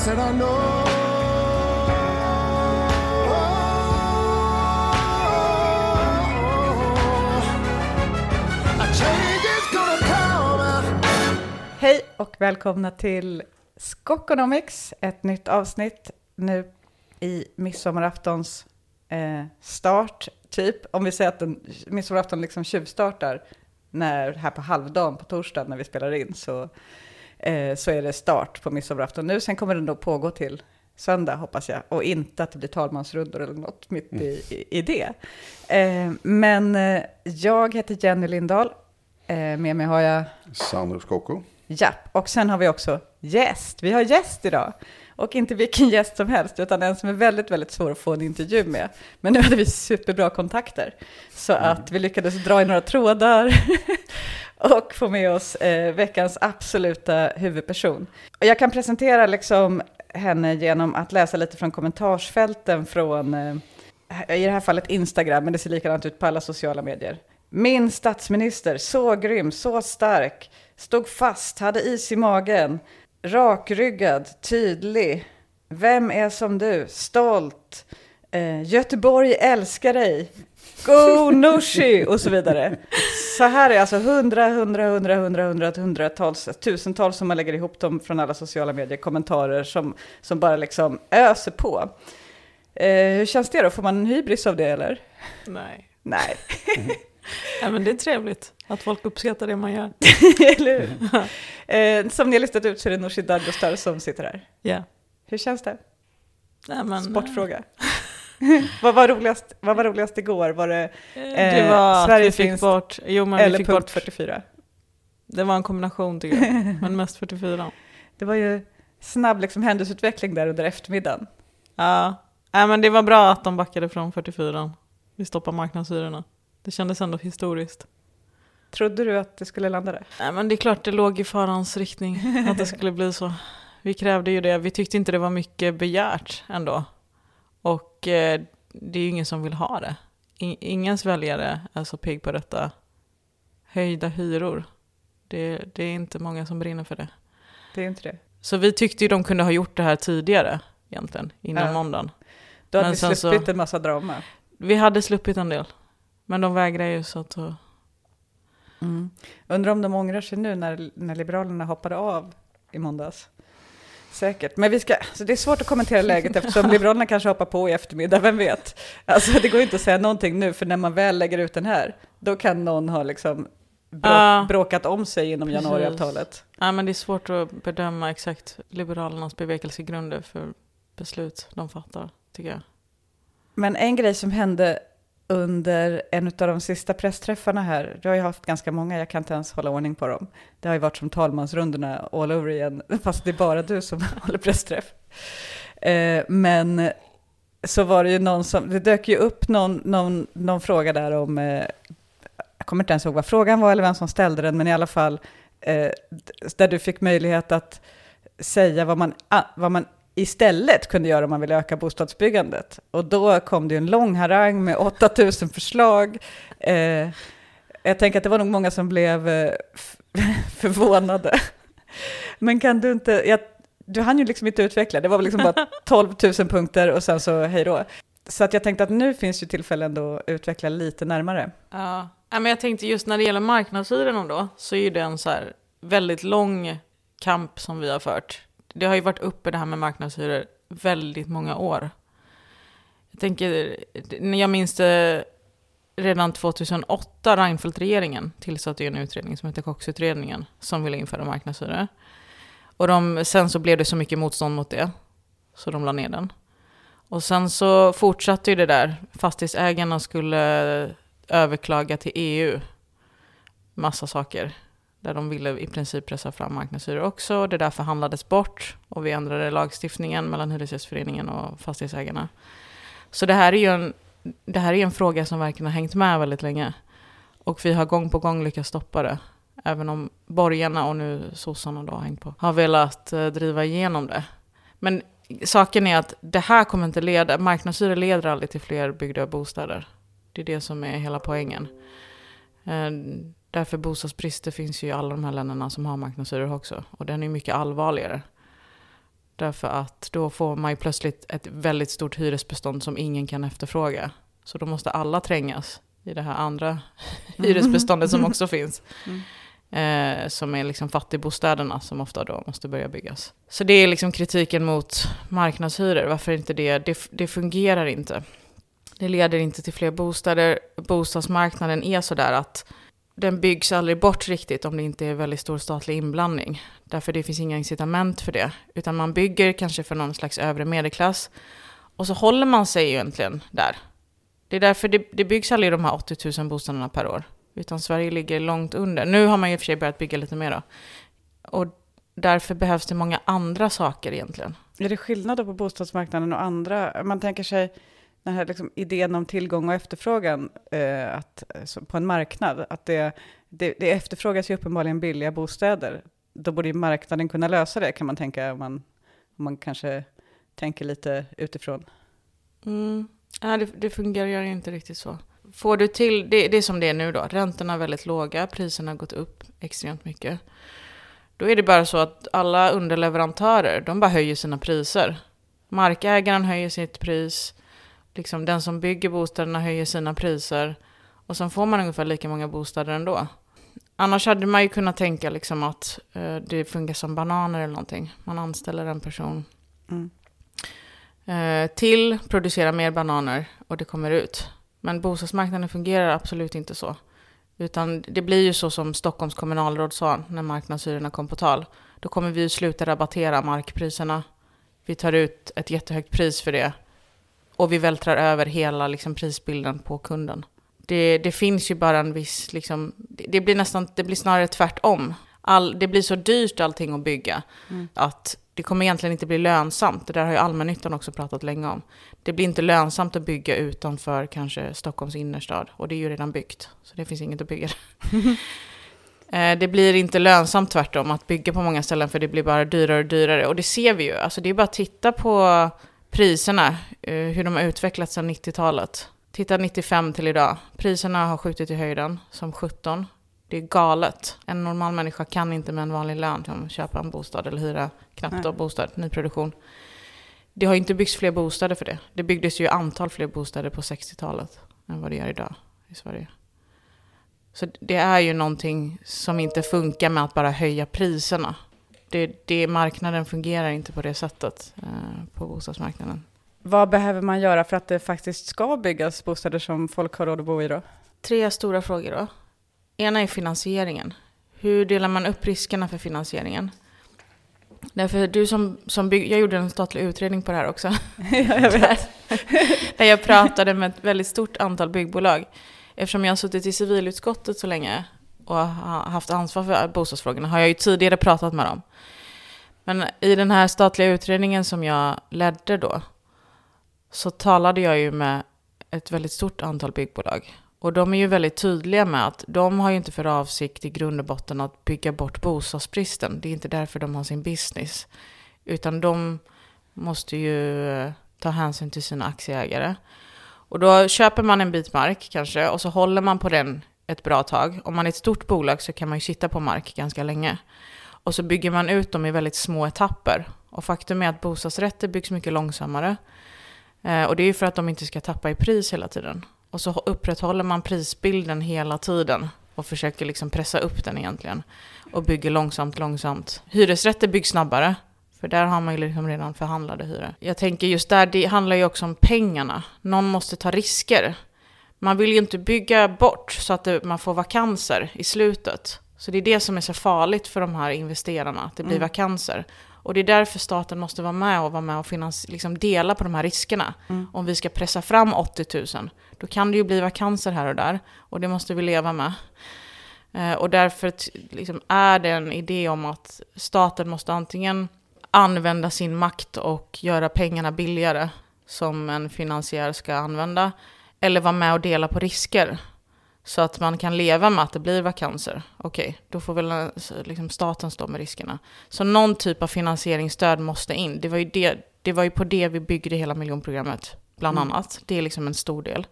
said I know. Hej och välkomna till Skokonomics, ett nytt avsnitt nu i midsommaraftons eh, start, typ. Om vi säger att den, midsommarafton liksom tjuvstartar när, här på halvdagen på torsdag när vi spelar in så, eh, så är det start på midsommarafton nu. Sen kommer den då pågå till söndag hoppas jag och inte att det blir talmansrundor eller något mitt i, i, i det. Eh, men eh, jag heter Jenny Lindahl. Eh, med mig har jag Sandro Scocco. Japp, och sen har vi också gäst. Vi har gäst idag. Och inte vilken gäst som helst, utan en som är väldigt, väldigt svår att få en intervju med. Men nu hade vi superbra kontakter, så att vi lyckades dra i några trådar och få med oss eh, veckans absoluta huvudperson. Och jag kan presentera liksom henne genom att läsa lite från kommentarsfälten från, eh, i det här fallet Instagram, men det ser likadant ut på alla sociala medier. Min statsminister, så grym, så stark, stod fast, hade is i magen, rakryggad, tydlig. Vem är som du? Stolt. Eh, Göteborg älskar dig. Go Nooshi! Och så vidare. Så här är alltså hundra, hundra, hundra, hundra, hundra, hundratals, tusentals som man lägger ihop dem från alla sociala medier, kommentarer som, som bara liksom öser på. Eh, hur känns det då? Får man en hybris av det eller? Nej. Nej. Ja, men det är trevligt att folk uppskattar det man gör. Eller hur? Eh, som ni har listat ut så är det Nooshi Dadgostar som sitter här. Ja. Hur känns det? Nej, men, Sportfråga. vad, var roligast, vad var roligast igår? Var det eh, Det Eh, var att Sverige vi fick bort, jo men vi eller fick punkt bort, 44? det var en kombination tycker jag, men mest 44. Det var ju snabb liksom, händelseutveckling där under eftermiddagen. Ja, Nej, men det var bra att de backade från 44. Vi stoppar marknadshyrorna. Det kändes ändå historiskt. Trodde du att det skulle landa där? Nej, men det är klart det låg i farans riktning att det skulle bli så. Vi krävde ju det, vi tyckte inte det var mycket begärt ändå. Och eh, det är ju ingen som vill ha det. Ingens väljare är så pigg på detta. Höjda hyror. Det, det är inte många som brinner för det. Det är inte det. Så vi tyckte ju de kunde ha gjort det här tidigare egentligen, innan Ja. måndagen. Då hade Men vi sen så- sluppit en massa drama. Vi hade sluppit en del. Men de vägrar ju så att... eh, Undrar om de ångrar sig nu när, när Liberalerna hoppade av i måndags. Säkert. Men vi ska, så det är svårt att kommentera läget eftersom Liberalerna kanske hoppar på i eftermiddag, vem vet? Alltså det går inte att säga någonting nu, för när man väl lägger ut den här, då kan någon ha liksom brå, Ja. bråkat om sig inom Precis. januariavtalet. Nej, men det är svårt att bedöma exakt Liberalernas bevekelsegrunder för beslut de fattar, tycker jag. Men en grej som hände under en av de sista pressträffarna här, du har ju haft ganska många, jag kan inte ens hålla ordning på dem. Det har ju varit som talmansrundorna all over igen, fast det är bara du som håller pressträff. Eh, men så var det ju någon som, det dök ju upp någon, någon, någon fråga där om, eh, jag kommer inte ens ihåg vad frågan var eller vem som ställde den, men i alla fall eh, där du fick möjlighet att säga vad man, vad man istället kunde göra om man ville öka bostadsbyggandet. Och då kom det ju en lång harang med 8000 förslag. Eh, jag tänker att det var nog många som blev eh, förvånade. Men kan du inte, jag, du hann ju liksom inte utveckla, det var väl liksom bara 12 000 punkter och sen så hej då. Så att jag tänkte att nu finns ju tillfällen då att utveckla lite närmare. Ja. Men jag tänkte just när det gäller marknadshyrorna då, så är det en så här väldigt lång kamp som vi har fört. Det har ju varit uppe det här med marknadshyror väldigt många år. Jag tänker, jag minns det redan 2008, Reinfeldt-regeringen tillsatte ju en utredning som heter Coxutredningen som ville införa marknadshyror. Och de, sen så blev det så mycket motstånd mot det, så de la ner den. Och sen så fortsatte ju det där. Fastighetsägarna skulle överklaga till EU massa saker. Där de ville i princip pressa fram marknadshyror också. Det där förhandlades bort och vi ändrade lagstiftningen mellan Hyresgästföreningen och fastighetsägarna. Så det här är ju en, det här är en fråga som verkligen har hängt med väldigt länge. Och vi har gång på gång lyckats stoppa det. Även om borgarna och nu sossarna då har hängt på, har velat eh, driva igenom det. Men saken är att det här kommer inte leda, marknadshyror leder aldrig till fler byggda bostäder. Det är det som är hela poängen. Eh, Därför bostadsbrister finns ju i alla de här länderna som har marknadshyror också. Och den är mycket allvarligare. Därför att då får man ju plötsligt ett väldigt stort hyresbestånd som ingen kan efterfråga. Så då måste alla trängas i det här andra hyresbeståndet som också finns. Eh, som är liksom fattigbostäderna som ofta då måste börja byggas. Så det är liksom kritiken mot marknadshyror. Varför inte det? Det, det fungerar inte. Det leder inte till fler bostäder. Bostadsmarknaden är sådär att den byggs aldrig bort riktigt om det inte är väldigt stor statlig inblandning. Därför det finns inga incitament för det. Utan man bygger kanske för någon slags övre medelklass. Och så håller man sig egentligen där. Det är därför det, det byggs aldrig de här 80 000 bostäderna per år. Utan Sverige ligger långt under. Nu har man ju i och för sig börjat bygga lite mer då. Och därför behövs det många andra saker egentligen. Är det skillnader på bostadsmarknaden och andra? Man tänker sig den här liksom idén om tillgång och efterfrågan eh, att, på en marknad. Att det, det, det efterfrågas ju uppenbarligen billiga bostäder. Då borde ju marknaden kunna lösa det kan man tänka om man, om man kanske tänker lite utifrån. Mm. Nej, det, det fungerar ju inte riktigt så. Får du till, det, det är som det är nu då, räntorna är väldigt låga, priserna har gått upp extremt mycket. Då är det bara så att alla underleverantörer, de bara höjer sina priser. Markägaren höjer sitt pris, liksom den som bygger bostäderna höjer sina priser och sen får man ungefär lika många bostäder ändå. Annars hade man ju kunnat tänka liksom att eh, det funkar som bananer eller någonting. Man anställer en person Mm. eh, till, producerar mer bananer och det kommer ut. Men bostadsmarknaden fungerar absolut inte så. Utan det blir ju så som Stockholms kommunalråd sa när marknadshyrorna kom på tal. Då kommer vi ju sluta rabattera markpriserna. Vi tar ut ett jättehögt pris för det. Och vi vältrar över hela liksom, prisbilden på kunden. Det, det finns ju bara en viss, liksom, det, blir nästan, det blir snarare tvärtom. All, det blir så dyrt allting att bygga att det kommer egentligen inte bli lönsamt. Det där har ju allmännyttan också pratat länge om. Det blir inte lönsamt att bygga utanför kanske Stockholms innerstad. Och det är ju redan byggt, så det finns inget att bygga. Eh, det blir inte lönsamt tvärtom att bygga på många ställen för det blir bara dyrare och dyrare. Och det ser vi ju. Alltså det är bara att titta på priserna, eh, hur de har utvecklats sedan 90-talet. Titta 95 till idag. Priserna har skjutit i höjden som 17. Det är galet. En normal människa kan inte med en vanlig lön köpa en bostad eller hyra knappt Nej. då, bostad, nyproduktion. Det har inte byggts fler bostäder för det. Det byggdes ju antal fler bostäder på 60-talet än vad det gör idag i Sverige. Så det är ju någonting som inte funkar med att bara höja priserna. Det, det, marknaden fungerar inte på det sättet eh, på bostadsmarknaden. Vad behöver man göra för att det faktiskt ska byggas bostäder som folk har råd att bo i då? Tre stora frågor då. Ena är finansieringen. Hur delar man upp riskerna för finansieringen? Därför du som, som bygg, jag gjorde en statlig utredning på det här också. jag vet. Där jag pratade med ett väldigt stort antal byggbolag. Eftersom jag har suttit i civilutskottet så länge och har haft ansvar för bostadsfrågorna har jag ju tidigare pratat med dem. Men i den här statliga utredningen som jag ledde då så talade jag ju med ett väldigt stort antal byggbolag. Och de är ju väldigt tydliga med att de har ju inte för avsikt i grund och botten att bygga bort bostadsbristen. Det är inte därför de har sin business. Utan de måste ju eh, ta hänsyn till sina aktieägare. Och då köper man en bit mark kanske och så håller man på den ett bra tag. Om man är ett stort bolag så kan man ju sitta på mark ganska länge. Och så bygger man ut dem i väldigt små etapper. Och faktum är att bostadsrätter byggs mycket långsammare. Eh, och det är ju för att de inte ska tappa i pris hela tiden. Och så upprätthåller man prisbilden hela tiden och försöker liksom pressa upp den egentligen. Och bygger långsamt, långsamt. Hyresrätter byggs snabbare. För där har man ju liksom redan förhandlade hyror. Jag tänker just där, det handlar ju också om pengarna. Någon måste ta risker. Man vill ju inte bygga bort så att det, man får vakanser i slutet. Så det är det som är så farligt för de här investerarna, att det blir Mm. vakanser. Och det är därför staten måste vara med och vara med och finans, liksom dela på de här riskerna. Mm. Om vi ska pressa fram 80 000, då kan det ju bli vakanser här och där. Och det måste vi leva med. Eh, och därför liksom, är det en idé om att staten måste antingen använda sin makt och göra pengarna billigare, som en finansiär ska använda, eller vara med och dela på risker. Så att man kan leva med att det blir vakanser. Okej, då får väl eh, liksom staten stå med riskerna. Så någon typ av finansieringsstöd måste in. Det var ju, det, det var ju på det vi byggde hela miljonprogrammet, bland Mm. annat. Det är liksom en stor del.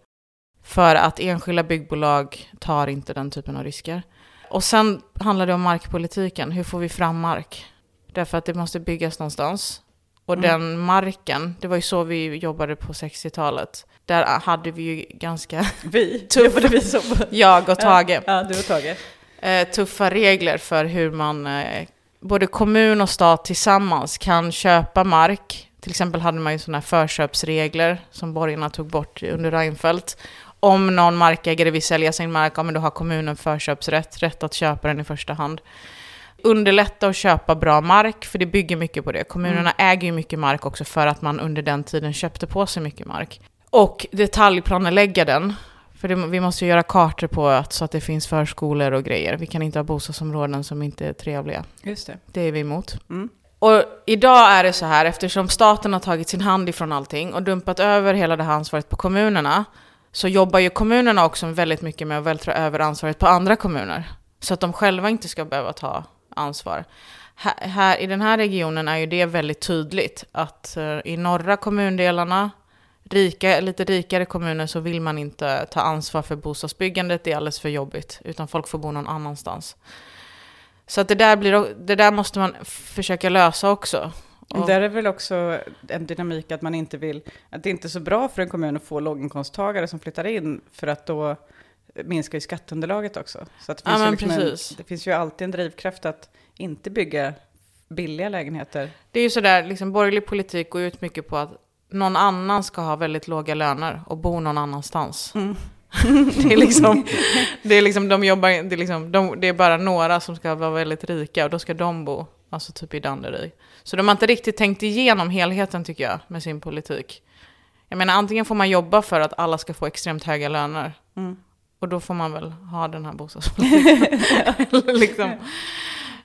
För att enskilda byggbolag tar inte den typen av risker. Och sen handlar det om markpolitiken. Hur får vi fram mark? Därför att det måste byggas någonstans. Och den marken, det var ju så vi jobbade på 60-talet. Där hade vi ju ganska, Vi, Tuff. jobbade vi på. jag och Tage, Ja, ja, du och Tage. eh, tuffa regler för hur man, eh, både kommun och stat tillsammans kan köpa mark. Till exempel hade man ju sådana här förköpsregler som borgarna tog bort under Reinfeldt. Om någon markägare vill sälja sin mark, ja, men då har kommunen förköpsrätt, rätt att köpa den i första hand. Underlätta att köpa bra mark, för det bygger mycket på det. Kommunerna äger ju mycket mark också för att man under den tiden köpte på sig mycket mark. Och detaljplanelägga den. För det, vi måste ju göra kartor på att, så att det finns förskolor och grejer. Vi kan inte ha bostadsområden som inte är trevliga. Just det. Det är vi emot. Mm. Och idag är det så här, eftersom staten har tagit sin hand ifrån allting och dumpat över hela det här ansvaret på kommunerna, så jobbar ju kommunerna också väldigt mycket med att vältra över ansvaret på andra kommuner. Så att de själva inte ska behöva ta ansvar. Här, här, I den här regionen är ju det väldigt tydligt att uh, i norra kommundelarna, rika, lite rikare kommuner, så vill man inte ta ansvar för bostadsbyggandet, det är alldeles för jobbigt, utan folk får bo någon annanstans. Så att det där, blir, det där måste man försöka lösa också. Och- Där är väl också en dynamik att man inte vill, att det inte är så bra för en kommun att få låginkomsttagare som flyttar in, för att då minskar ju skatteunderlaget också. Så det, Ja, finns ju men liksom en, det finns ju alltid en drivkraft att inte bygga billiga lägenheter. Det är ju sådär, liksom borgerlig politik går ut mycket på att någon annan ska ha väldigt låga löner och bo någon annanstans. Mm. det är liksom, det är liksom, de jobbar, det är liksom, de, det är bara några som ska vara väldigt rika och då ska de bo, alltså typ i Danderyd. Så de har inte riktigt tänkt igenom helheten tycker jag med sin politik. Jag menar antingen får man jobba för att alla ska få extremt höga löner Mm. Och då får man väl ha den här bostadspolitiken. Liksom.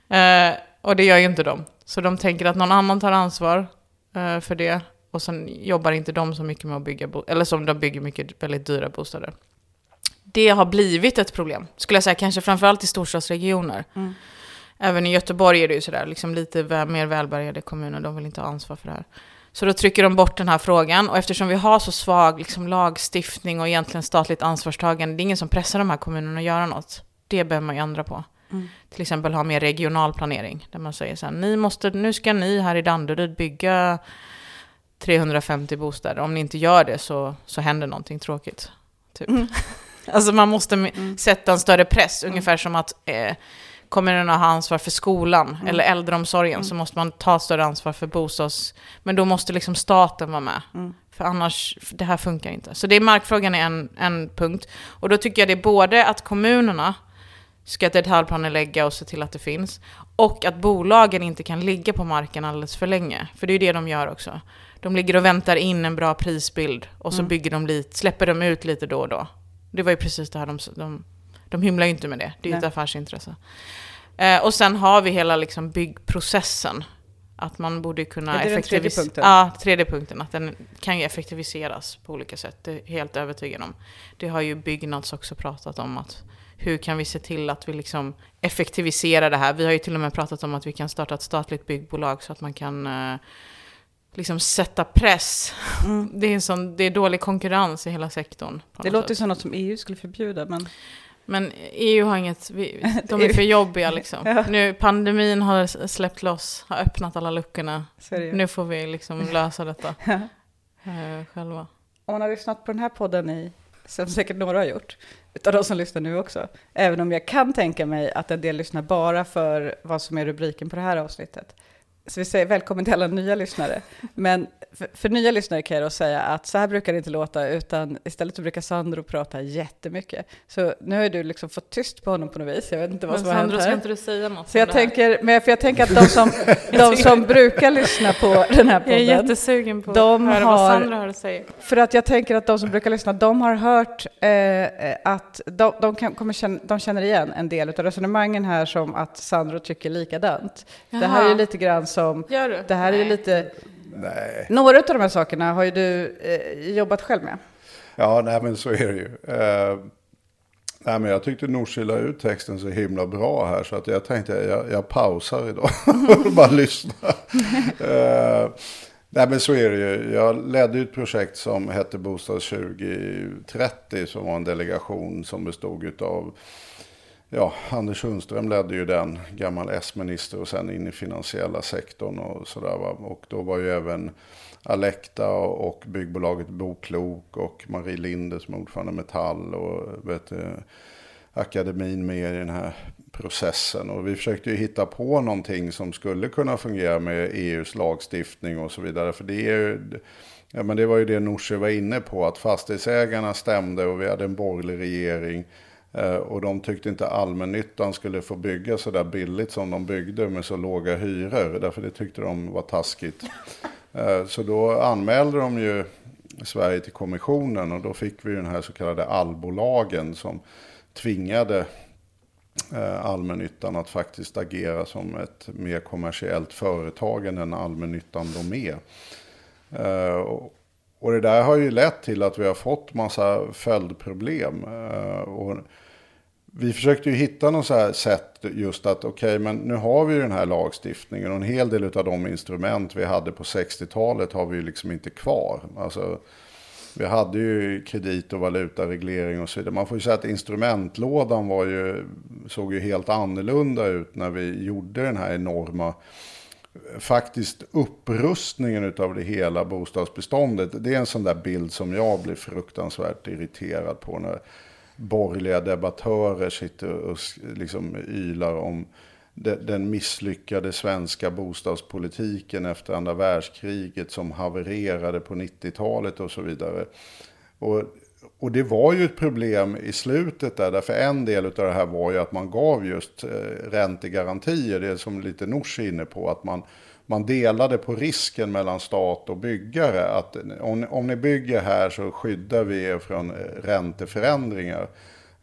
eh, och det gör ju inte de. Så de tänker att någon annan tar ansvar eh, för det. Och sen jobbar inte de så mycket med att bygga, eller som de bygger mycket väldigt dyra bostäder. Det har blivit ett problem, skulle jag säga, kanske framförallt i storstadsregioner. Mm. Även i Göteborg är det ju sådär, liksom lite mer välbärgade kommuner, de vill inte ha ansvar för det här. Så då trycker de bort den här frågan och eftersom vi har så svag liksom, lagstiftning och egentligen statligt ansvarstagande, det är ingen som pressar de här kommunerna att göra något. Det behöver man ju ändra på. Mm. Till exempel ha mer regional planering, där man säger så här, ni måste, nu ska ni här i Danderyd bygga 350 bostäder. Om ni inte gör det så, så händer någonting tråkigt. Typ. Mm. Alltså man måste Mm. sätta en större press, ungefär som att eh, kommunerna har ansvar för skolan Mm. eller äldreomsorgen, Mm. så måste man ta större ansvar för bostads... Men då måste liksom staten vara med. Mm. För annars, för det här funkar inte. Så det är markfrågan är en, en punkt. Och då tycker jag det är både att kommunerna ska detaljplanelägga och se till att det finns, och att bolagen inte kan ligga på marken alldeles för länge. För det är ju det de gör också. De ligger och väntar in en bra prisbild och så Mm. bygger de lite, släpper de ut lite då och då. Det var ju precis det här de, de, de hymlar ju inte med det. Det är ju ett affärsintresse. Eh, och sen har vi hela liksom byggprocessen. Att man borde kunna Är det den tredje effektivis- punkten? Ja, tredje punkten. Att den kan ju effektiviseras på olika sätt. Det är jag helt övertygad om. Det har ju Byggnads också pratat om. att Hur kan vi se till att vi liksom effektiviserar det här? Vi har ju till och med pratat om att vi kan starta ett statligt byggbolag så att man kan eh, liksom sätta press. Mm. Det är, en sån, det är dålig konkurrens i hela sektorn. Det låter sätt. som något som EU skulle förbjuda, men Men EU har inget, de är för jobbiga liksom. Ja. Nu pandemin har släppt loss, har öppnat alla luckorna. Nu får vi liksom lösa detta Ja. eh, själva. Om man har lyssnat på den här podden i, som säkert några har gjort, utav de som lyssnar nu också, även om jag kan tänka mig att en del lyssnar bara för vad som är rubriken på det här avsnittet. Så vi säger välkommen till alla nya lyssnare. Men för, för nya lyssnare kan jag då säga att så här brukar det inte låta, utan istället så brukar Sandro prata jättemycket. Så nu har du liksom fått tyst på honom på något vis, jag vet inte vad Men som har hänt Sandro, ska här. inte du säga något Så jag här? tänker, men för jag tänker att de som, de som brukar lyssna på den här Jag är podden, jättesugen på de att höra har- vad Sandro har att säga. För att jag tänker att de som brukar lyssna, de har hört eh, eh, att de, de, kan, kommer känna, de känner igen en del av resonemangen här som att Sandro tycker likadant. Det här är ju Jaha. lite grann som, Gör du? det här är Nej. lite, Nej, några av de här sakerna har ju du eh, jobbat själv med. ja, nej men så är det ju. Eh, nej, men jag tyckte Nooshi la ut texten så himla bra här så att jag tänkte jag, jag pausar idag och bara lyssnar. eh, nej men så är det ju. Jag ledde ett projekt som hette Bostad 2030 som var en delegation som bestod av ja, Anders Sundström ledde ju den, gammal S-minister och sen in i finansiella sektorn och sådär. Va? Och då var ju även Alecta och byggbolaget Boklok och Marie Linde som är ordförande Metall och vet, akademin med i den här processen. Och vi försökte ju hitta på någonting som skulle kunna fungera med EUs lagstiftning och så vidare. För det är ju, ja, men det var ju det Nooshi var inne på, att fastighetsägarna stämde och vi hade en borgerlig regering. Eh, Och de tyckte inte allmännyttan skulle få bygga så där billigt som de byggde med så låga hyror. Därför det tyckte de var taskigt. Eh, Så då anmälde de ju Sverige till kommissionen och då fick vi den här så kallade allbolagen som tvingade eh, allmännyttan att faktiskt agera som ett mer kommersiellt företag än den allmännyttan de är. Och- det där har ju lett till att vi har fått massa följdproblem. Och vi försökte ju hitta något så här sätt just att okej, men nu har vi ju den här lagstiftningen och en hel del av de instrument vi hade på 60-talet har vi ju liksom inte kvar. Alltså, vi hade ju kredit och valutareglering och så vidare. Man får ju säga att instrumentlådan var ju, såg ju helt annorlunda ut när vi gjorde den här enorma faktiskt upprustningen av det hela bostadsbeståndet. Det är en sån där bild som jag blir fruktansvärt irriterad på. När borgerliga debattörer sitter och liksom ylar om den misslyckade svenska bostadspolitiken efter andra världskriget som havererade på 90-talet och så vidare. Och, och det var ju ett problem i slutet där, därför en del av det här var ju att man gav just eh, räntegarantier, det är som lite Nooshi är inne på, att man, man delade på risken mellan stat och byggare. Att om, om ni bygger här så skyddar vi er från eh, ränteförändringar.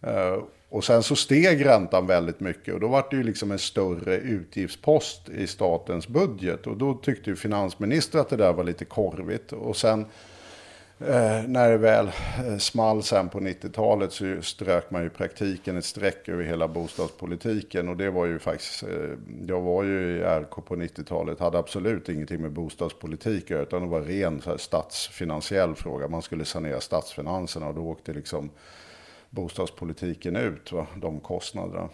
Eh, och sen så steg räntan väldigt mycket och då var det ju liksom en större utgiftspost i statens budget. Och då tyckte ju finansministern att det där var lite korvigt. Och sen Eh, när det väl eh, small sen på 90-talet så strök man ju i praktiken ett streck över hela bostadspolitiken. Och det var ju faktiskt, eh, jag var ju i RK på 90-talet, hade absolut ingenting med bostadspolitik att göra, utan det var ren så här, statsfinansiell fråga. Man skulle sanera statsfinanserna och då åkte liksom bostadspolitiken ut, va, de kostnaderna.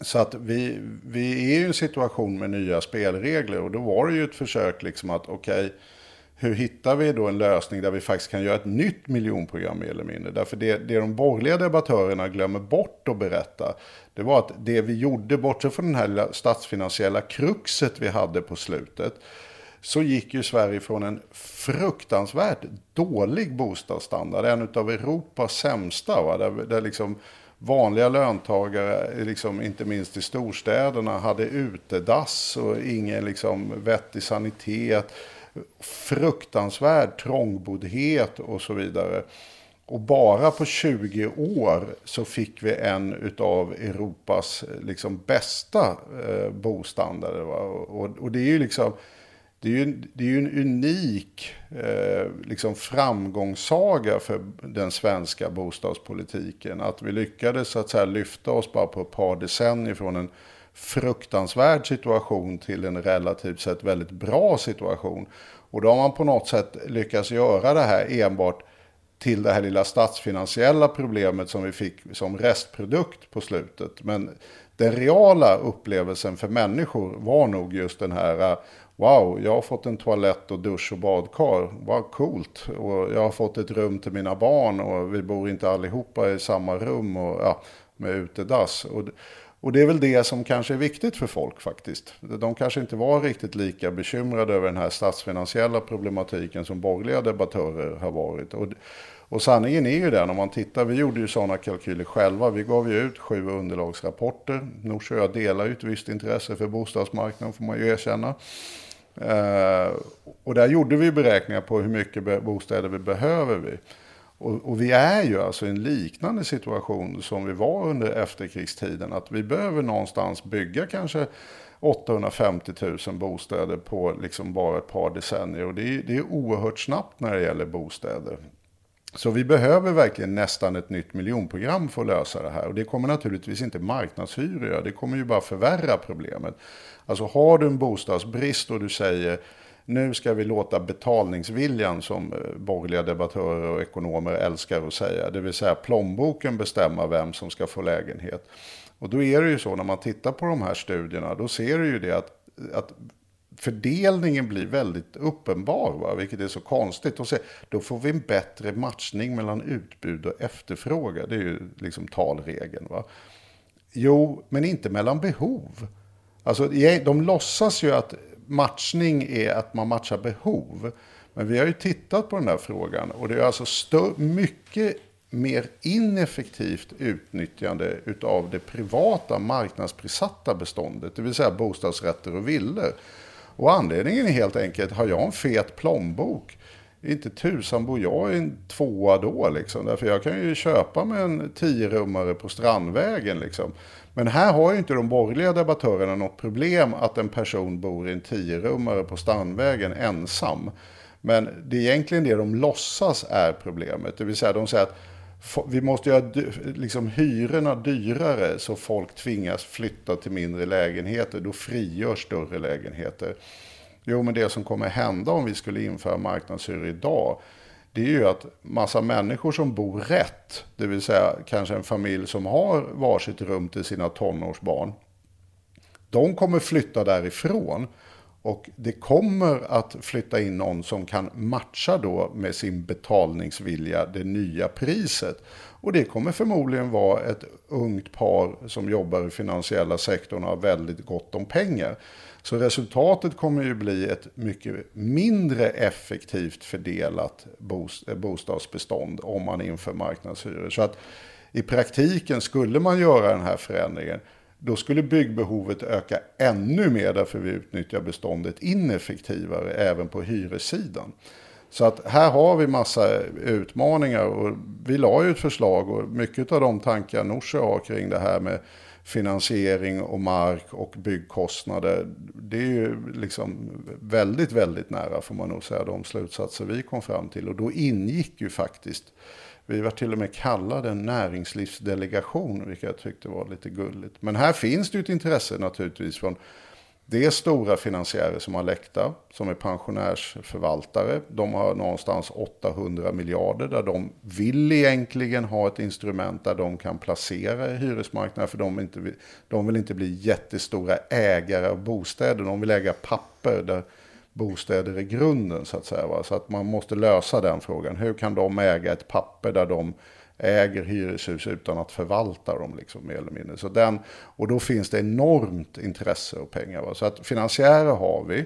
Så att vi, vi är ju i en situation med nya spelregler och då var det ju ett försök liksom att okej, hur hittar vi då en lösning där vi faktiskt kan göra ett nytt miljonprogram mer eller mindre? Därför det, det de borgerliga debattörerna glömmer bort att berätta, det var att det vi gjorde, bortsett från den här statsfinansiella kruxet vi hade på slutet, så gick ju Sverige från en fruktansvärt dålig bostadsstandard, en av Europas sämsta, va? Där, där liksom vanliga löntagare, liksom, inte minst i storstäderna, hade utedass och ingen liksom, vettig sanitet, fruktansvärd trångboddhet och så vidare. Och bara på 20 år så fick vi en av Europas liksom, bästa eh, bostandarder. Va? Och, och det är ju liksom... Det är ju, det är ju en unik eh, liksom framgångssaga för den svenska bostadspolitiken. Att vi lyckades så att säga, lyfta oss bara på ett par decennier från en fruktansvärd situation till en relativt sett väldigt bra situation. Och då har man på något sätt lyckats göra det här enbart till det här lilla statsfinansiella problemet som vi fick som restprodukt på slutet. Men den reala upplevelsen för människor var nog just den här äh, Wow, jag har fått en toalett och dusch och badkar. Vad coolt. Och jag har fått ett rum till mina barn och vi bor inte allihopa i samma rum och, ja, med utedass. Och, och det är väl det som kanske är viktigt för folk faktiskt. De kanske inte var riktigt lika bekymrade över den här statsfinansiella problematiken som borgerliga debattörer har varit. Och, och sanningen är ju den, om man tittar, vi gjorde ju sådana kalkyler själva. Vi gav ju ut sju underlagsrapporter. Norsjö och jag delar ju ett visst intresse för bostadsmarknaden får man ju erkänna. Eh, och där gjorde vi beräkningar på hur mycket bostäder vi behöver. Vi. Och, och, vi är ju alltså i en liknande situation som vi var under efterkrigstiden. Att vi behöver någonstans bygga kanske 850 000 bostäder på liksom bara ett par decennier. Och det är, det är oerhört snabbt när det gäller bostäder. Så vi behöver verkligen nästan ett nytt miljonprogram för att lösa det här. Och det kommer naturligtvis inte marknadshyror göra. Det kommer ju bara förvärra problemet. Alltså har du en bostadsbrist och du säger nu ska vi låta betalningsviljan som eh, borgerliga debattörer och ekonomer älskar att säga, det vill säga plånboken bestämma vem som ska få lägenhet. Och då är det ju så när man tittar på de här studierna, då ser du ju det att, att fördelningen blir väldigt uppenbar, va? vilket är så konstigt. Och se, då får vi en bättre matchning mellan utbud och efterfrågan. Det är ju liksom talregeln. Va? Jo, men inte mellan behov. Alltså, de låtsas ju att matchning är att man matchar behov. Men vi har ju tittat på den här frågan och det är alltså mycket mer ineffektivt utnyttjande utav det privata marknadsprissatta beståndet, det vill säga bostadsrätter och villor. Och anledningen är helt enkelt, har jag en fet plånbok, inte tusan bor jag i en tvåa då liksom. Därför jag kan ju köpa mig en tiorummare på Strandvägen liksom. Men här har ju inte de borgerliga debattörerna något problem att en person bor i en tiorummare på Strandvägen ensam. Men det är egentligen det de låtsas är problemet. Det vill säga de säger att vi måste göra liksom, hyrorna dyrare så folk tvingas flytta till mindre lägenheter. Då frigörs större lägenheter. Jo, men det som kommer hända om vi skulle införa marknadshyror idag, det är ju att massa människor som bor rätt, det vill säga kanske en familj som har varsitt rum till sina tonårsbarn, de kommer flytta därifrån. Och det kommer att flytta in någon som kan matcha då med sin betalningsvilja det nya priset. Och det kommer förmodligen vara ett ungt par som jobbar i finansiella sektorn och har väldigt gott om pengar. Så resultatet kommer ju bli ett mycket mindre effektivt fördelat bostadsbestånd om man inför marknadshyror. Så att i praktiken skulle man göra den här förändringen då skulle byggbehovet öka ännu mer därför vi utnyttjar beståndet ineffektivare även på hyressidan. Så att här har vi massa utmaningar och vi la ju ett förslag och mycket av de tankar Norsjö har kring det här med finansiering och mark och byggkostnader. Det är ju liksom väldigt, väldigt nära får man nog säga de slutsatser vi kom fram till. Och då ingick ju faktiskt, vi var till och med kallade en näringslivsdelegation, vilket jag tyckte var lite gulligt. Men här finns det ju ett intresse naturligtvis från det är stora finansiärer som har läkta, som är pensionärsförvaltare. De har någonstans 800 miljarder där de vill egentligen ha ett instrument där de kan placera i hyresmarknaden. För de, inte vill, de vill inte bli jättestora ägare av bostäder. De vill äga papper där bostäder i grunden så att säga. Va? Så att man måste lösa den frågan. Hur kan de äga ett papper där de äger hyreshus utan att förvalta dem liksom, mer eller mindre. Så den, och då finns det enormt intresse och pengar. Va? Så att finansiärer har vi.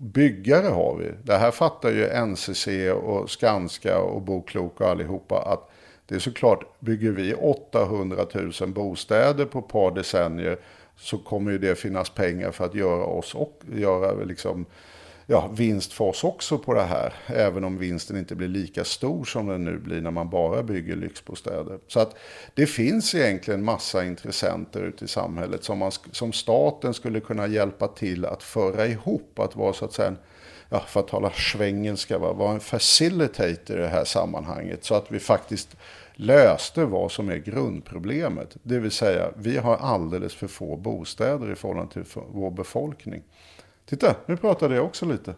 Byggare har vi. Det här fattar ju NCC och Skanska och Boklok och allihopa att det är såklart, bygger vi 800 000 bostäder på ett par decennier så kommer ju det finnas pengar för att göra oss och göra liksom ja, vinst för oss också på det här. Även om vinsten inte blir lika stor som den nu blir när man bara bygger lyxbostäder. Så att det finns egentligen massa intressenter ute i samhället som, man, som staten skulle kunna hjälpa till att föra ihop. Att vara så att säga en, ja, för att tala svengelska, vara en facilitator i det här sammanhanget. Så att vi faktiskt löste vad som är grundproblemet. Det vill säga, vi har alldeles för få bostäder i förhållande till vår befolkning. Titta, nu pratade jag också lite.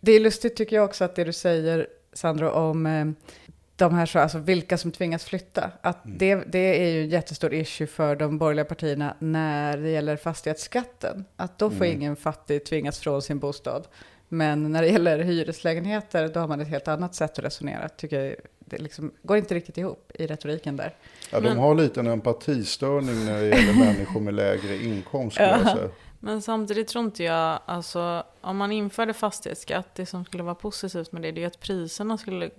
Det är lustigt tycker jag också att det du säger, Sandro, om eh, de här, så, alltså vilka som tvingas flytta. Att mm. det, det är ju en jättestor issue för de borgerliga partierna när det gäller fastighetsskatten. Att då får mm. ingen fattig tvingas från sin bostad. Men när det gäller hyreslägenheter, då har man ett helt annat sätt att resonera. Tycker jag, det liksom går inte riktigt ihop i retoriken där. Ja, de har lite en empatistörning när det gäller människor med lägre inkomst. Ja. Men samtidigt tror inte jag, alltså om man införde fastighetsskatt, det som skulle vara positivt med det, det är att priserna skulle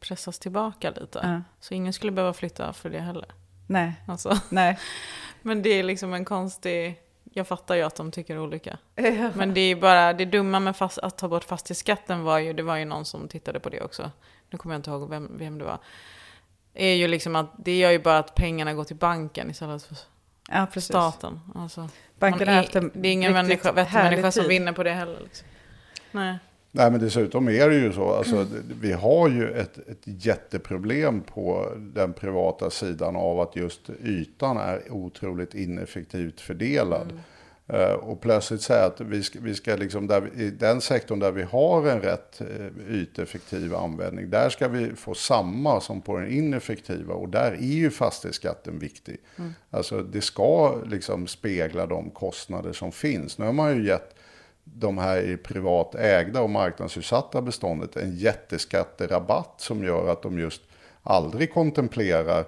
pressas tillbaka lite. Ja. Så ingen skulle behöva flytta för det heller. Nej. Alltså. Nej. Men det är liksom en konstig, jag fattar ju att de tycker olika. Ja. Men det är bara, det dumma med fast, att ta bort fastighetsskatten var ju, det var ju någon som tittade på det också. Nu kommer jag inte ihåg vem, vem det var. Är ju liksom att det gör ju bara att pengarna går till banken istället för ja, staten. Alltså. Banken har haft en Det är ingen människa, människa som vinner på det heller. Liksom. Nej. Nej, men dessutom är det ju så. Alltså, vi har ju ett, ett jätteproblem på den privata sidan av att just ytan är otroligt ineffektivt fördelad. Eh, och plötsligt säga att vi ska, vi ska liksom, där i den sektorn där vi har en rätt eh, yteffektiv användning, där ska vi få samma som på den ineffektiva. Och där är ju fastighetsskatten viktig. Alltså det ska liksom spegla de kostnader som finns. Nu har man ju gett de här i privat ägda och marknadsutsatta beståndet en jätteskatterabatt som gör att de just aldrig kontemplerar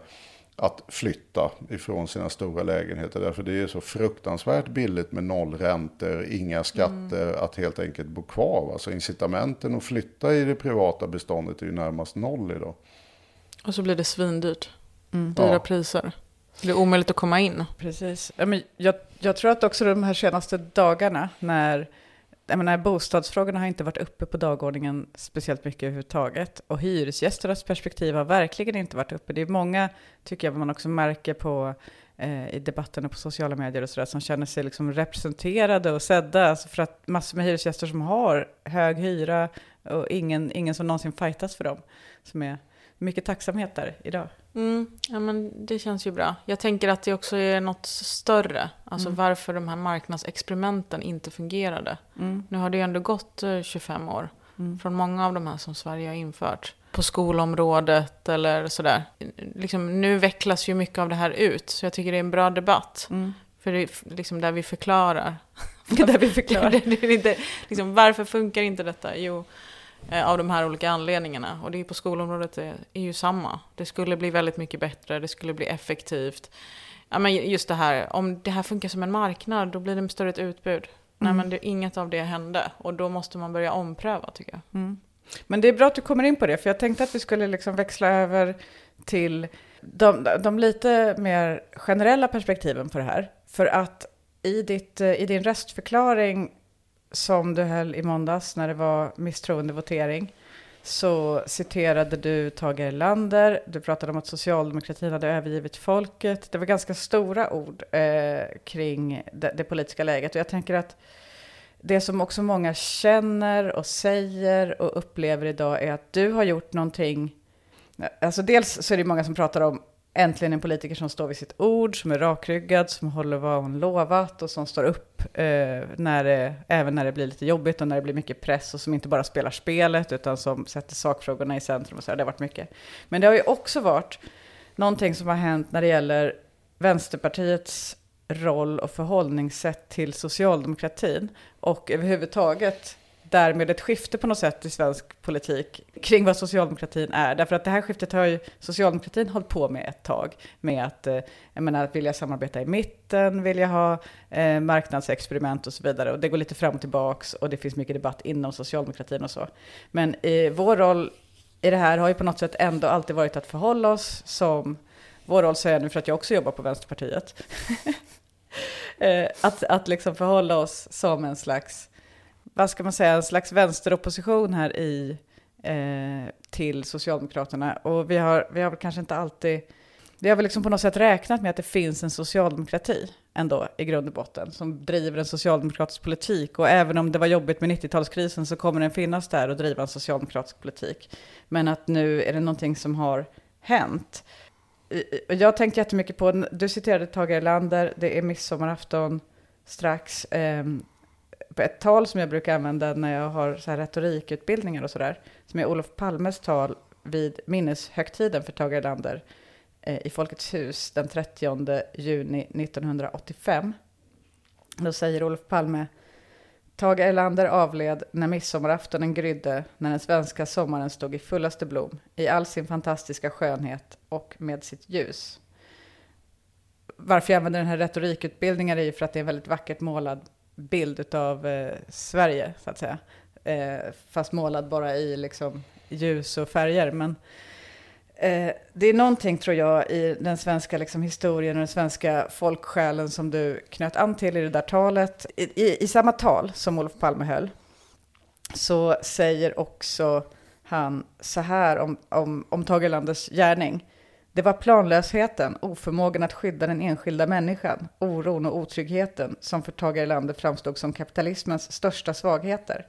att flytta ifrån sina stora lägenheter. Därför det är så fruktansvärt billigt med nollräntor, inga skatter, att helt enkelt bo kvar. Alltså incitamenten att flytta i det privata beståndet är ju närmast noll idag. Och så blir det svindyrt. Dyra Ja. priser. Det är omöjligt att komma in. Precis. Ja, men jag, jag tror att också de här senaste dagarna när jag menar, bostadsfrågorna har inte varit uppe på dagordningen speciellt mycket överhuvudtaget. Och hyresgästernas perspektiv har verkligen inte varit uppe. Det är många, tycker jag, man också märker på eh, i debatterna på sociala medier och sådär, som känner sig liksom representerade och sedda. Alltså för att massor med hyresgäster som har hög hyra och ingen, ingen som någonsin fightas för dem. Som är mycket tacksamhet där idag. Mm, ja, men det känns ju bra. Jag tänker att det också är något större. Alltså varför de här marknadsexperimenten inte fungerade. Nu har det ju ändå gått eh, 25 år från många av de här som Sverige har infört. På skolområdet eller sådär. Liksom, nu vecklas ju mycket av det här ut. Så jag tycker det är en bra debatt. För det är liksom där vi förklarar. där vi förklarar. det är inte, liksom, varför funkar inte detta? Jo, eh, av de här olika anledningarna. Och det är på skolområdet det är ju samma. Det skulle bli väldigt mycket bättre, det skulle bli effektivt. Ja, men just det här, om det här funkar som en marknad, då blir det större ett utbud. Nej, men det, inget av det hände. Och då måste man börja ompröva, tycker jag. Men det är bra att du kommer in på det, för jag tänkte att vi skulle liksom växla över till de, de lite mer generella perspektiven på det här. För att i, ditt, eh, i din röstförklaring som du höll i måndags när det var misstroendevotering så citerade du Tage Erlander, du pratade om att socialdemokratin hade övergivit folket. Det var ganska stora ord eh, kring det, det politiska läget och jag tänker att det som också många känner och säger och upplever idag är att du har gjort någonting. Alltså dels så är det många som pratar om äntligen en politiker som står vid sitt ord, som är rakryggad, som håller vad hon lovat och som står upp eh, när det, även när det blir lite jobbigt och när det blir mycket press och som inte bara spelar spelet utan som sätter sakfrågorna i centrum och så. här. Det har varit mycket. Men det har ju också varit någonting som har hänt när det gäller Vänsterpartiets roll och förhållningssätt till socialdemokratin och överhuvudtaget därmed ett skifte på något sätt i svensk politik kring vad socialdemokratin är. Därför att det här skiftet har ju socialdemokratin hållit på med ett tag. Med att, eh, jag menar, att vilja samarbeta i mitten, vilja ha eh, marknadsexperiment och så vidare. Och det går lite fram och tillbaks och det finns mycket debatt inom socialdemokratin och så. Men eh, vår roll i det här har ju på något sätt ändå alltid varit att förhålla oss som, vår roll säger jag nu för att jag också jobbar på Vänsterpartiet, eh, att, att liksom förhålla oss som en slags, vad ska man säga, en slags vänsteropposition här i, eh, till Socialdemokraterna. Och vi har, vi har väl kanske inte alltid, vi har väl liksom på något sätt räknat med att det finns en socialdemokrati ändå i grund och botten som driver en socialdemokratisk politik. Och även om det var jobbigt med 90-talskrisen så kommer den finnas där och driva en socialdemokratisk politik. Men att nu är det någonting som har hänt. Jag tänkte jättemycket på, du citerade Tage Erlander, det är midsommarafton strax. ehm, på ett tal som jag brukar använda när jag har så här retorikutbildningar och sådär, som är Olof Palmes tal vid minneshögtiden för Tage Erlander eh, i Folkets hus den 30 juni 1985. Då säger Olof Palme, Tage Erlander avled när midsommaraftonen grydde, när den svenska sommaren stod i fullaste blom, i all sin fantastiska skönhet och med sitt ljus. Varför jag använder den här retorikutbildningen är ju för att det är en väldigt vackert målad bild av eh, Sverige, så att säga. Eh, fast målad bara i liksom, ljus och färger. Men eh, det är någonting, tror jag, i den svenska liksom, historien och den svenska folksjälen som du knöt an till i det där talet. I, i, i samma tal som Olof Palme höll så säger också han så här om, om, om Tage Erlanders gärning. Det var planlösheten, oförmågan att skydda den enskilda människan, oron och otryggheten som för Tage Erlander framstod som kapitalismens största svagheter.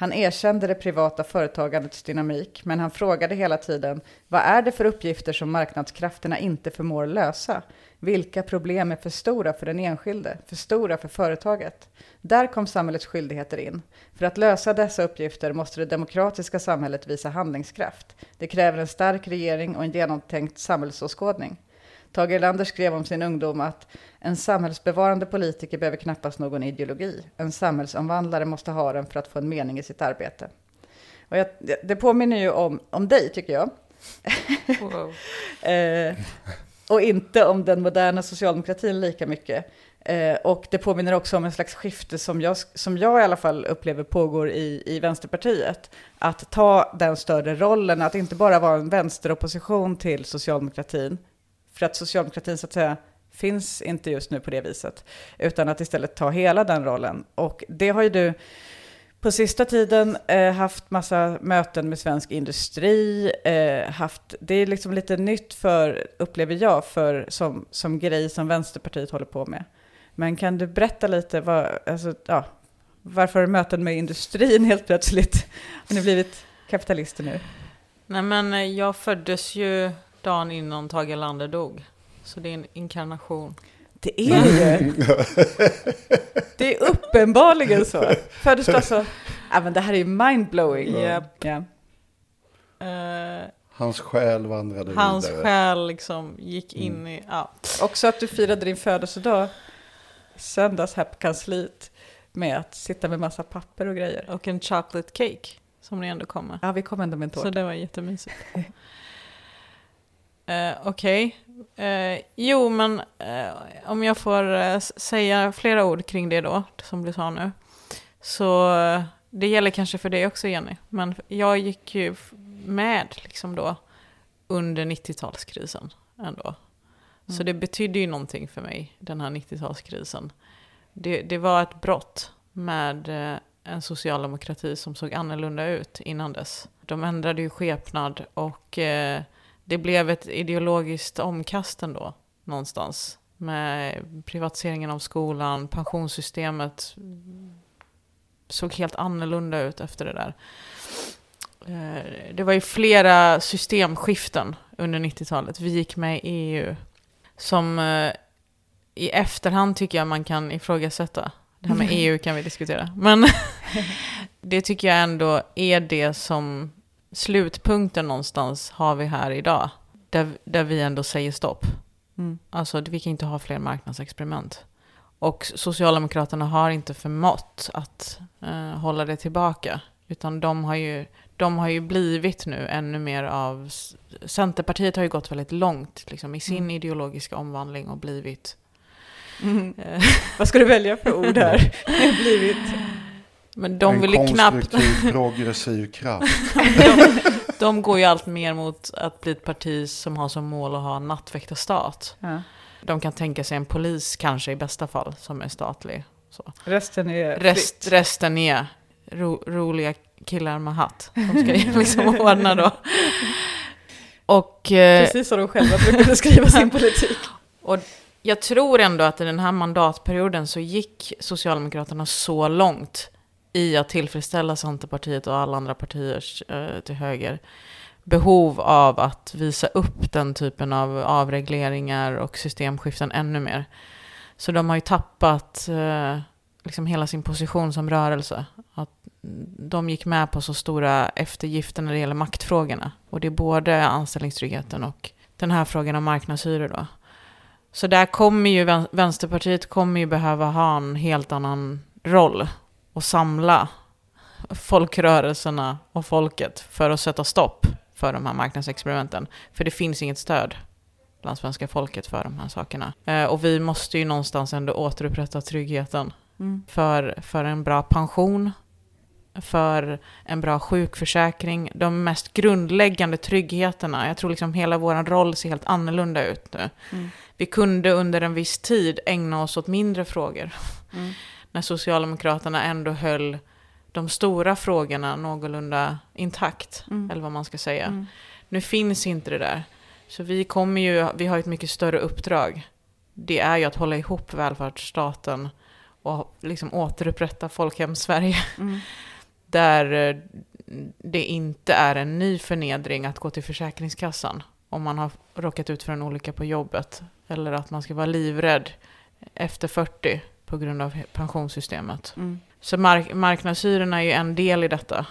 Han erkände det privata företagandets dynamik, men han frågade hela tiden vad är det för uppgifter som marknadskrafterna inte förmår lösa? Vilka problem är för stora för den enskilde, för stora för företaget? Där kom samhällets skyldigheter in. För att lösa dessa uppgifter måste det demokratiska samhället visa handlingskraft. Det kräver en stark regering och en genomtänkt samhällsåskådning. Tage Erlander skrev om sin ungdom att en samhällsbevarande politiker behöver knappast någon ideologi. En samhällsomvandlare måste ha den för att få en mening i sitt arbete. Och jag, det- påminner ju om, om dig, tycker jag. Wow. Eh, och inte om den moderna socialdemokratin lika mycket. Eh, och det påminner också om en slags skifte som jag, som jag i alla fall upplever pågår i, i Vänsterpartiet. Att ta den större rollen, att inte bara vara en vänsteropposition till socialdemokratin, för att socialdemokratin så att säga finns inte just nu på det viset, utan att istället ta hela den rollen. Och det har ju du på sista tiden eh, haft massa möten med svensk industri, eh, haft, det är liksom lite nytt för, upplever jag, för, som, som grej som Vänsterpartiet håller på med. Men kan du berätta lite, vad, alltså, ja, varför har möten med industrin helt plötsligt? Har ni blivit kapitalister nu? Nej men eh, jag föddes ju dagen innan Tage Erlander dog. Så det är en inkarnation. Det är det ju. Det är uppenbarligen så. Föddes du alltså... Ja, men det här är ju mindblowing. Japp. Ja. Eh, Hans själ vandrade hans vidare. själ liksom gick in i... Ja. Också att du firade din födelsedag söndags här på kansliet med att sitta med massa papper och grejer. Och en chocolate cake som ni ändå kom med. Ja, vi kom ändå med en Så tårta. det var jättemysigt. Eh, Okej. Eh, jo, men eh, om jag får eh, säga flera ord kring det då, som du sa nu. Så eh, det gäller kanske för dig också, Jenny. Men jag gick ju med liksom då under 90-talskrisen ändå. Så Mm. det betydde ju någonting för mig, den här 90-talskrisen. Det, det var ett brott med eh, en socialdemokrati som såg annorlunda ut innan dess. De ändrade ju skepnad och eh, det blev ett ideologiskt omkast ändå någonstans. Med privatiseringen av skolan, pensionssystemet såg helt annorlunda ut efter det där. Eh, Det var ju flera systemskiften under 90-talet. Vi gick med i EU. Som eh, i efterhand tycker jag man kan ifrågasätta. Det här med EU kan vi diskutera. Men det tycker jag ändå är det som slutpunkten någonstans har vi här idag. Där, där vi ändå säger stopp. Mm. Alltså vi kan inte ha fler marknadsexperiment. Och Socialdemokraterna har inte förmått att eh, hålla det tillbaka. Utan de har, ju, de har ju blivit nu ännu mer av... Centerpartiet har ju gått väldigt långt liksom, i sin Mm. ideologiska omvandling och blivit... Mm. Eh, Vad ska du välja för ord här? Blivit... men de en vill ju knappt... konstruktiv progressiv kraft. de, de går ju allt mer mot att bli ett parti som har som mål att ha en nattväktarstat. Ja. De kan tänka sig en polis kanske i bästa fall som är statlig. Så. Resten är Rest, fritt. resten är ro, roliga killar med hatt. De ska ju liksom ordna då. Och, eh, Precis som de själva brukar beskriva sin politik. och jag tror ändå att i den här mandatperioden så gick Socialdemokraterna så långt i att tillfredsställa Centerpartiet och alla andra partiers eh, till höger behov av att visa upp den typen av avregleringar och systemskiften ännu mer. Så de har ju tappat eh, liksom hela sin position som rörelse. Att de gick med på så stora eftergifter när det gäller maktfrågorna. Och det är både anställningstryggheten och den här frågan om marknadshyror då. Så där kommer ju Vänsterpartiet kommer ju behöva ha en helt annan roll och samla folkrörelserna och folket för att sätta stopp för de här marknadsexperimenten. För det finns inget stöd bland svenska folket för de här sakerna. Eh, och vi måste ju någonstans ändå återupprätta tryggheten Mm. för, för en bra pension, för en bra sjukförsäkring, de mest grundläggande tryggheterna. Jag tror liksom hela vår roll ser helt annorlunda ut nu. Mm. Vi kunde under en viss tid ägna oss åt mindre frågor. Mm. När Socialdemokraterna ändå höll de stora frågorna någorlunda intakt, Mm. eller vad man ska säga. Mm. Nu finns inte det där. Så vi kommer ju, vi har ett mycket större uppdrag. Det är ju att hålla ihop välfärdsstaten och liksom återupprätta folkhem Sverige. Mm. där eh, det inte är en ny förnedring att gå till Försäkringskassan om man har råkat ut för en olycka på jobbet. Eller att man ska vara livrädd efter 40 på grund av pensionssystemet. Mm. Så mark marknadshyrorna är ju en del i detta.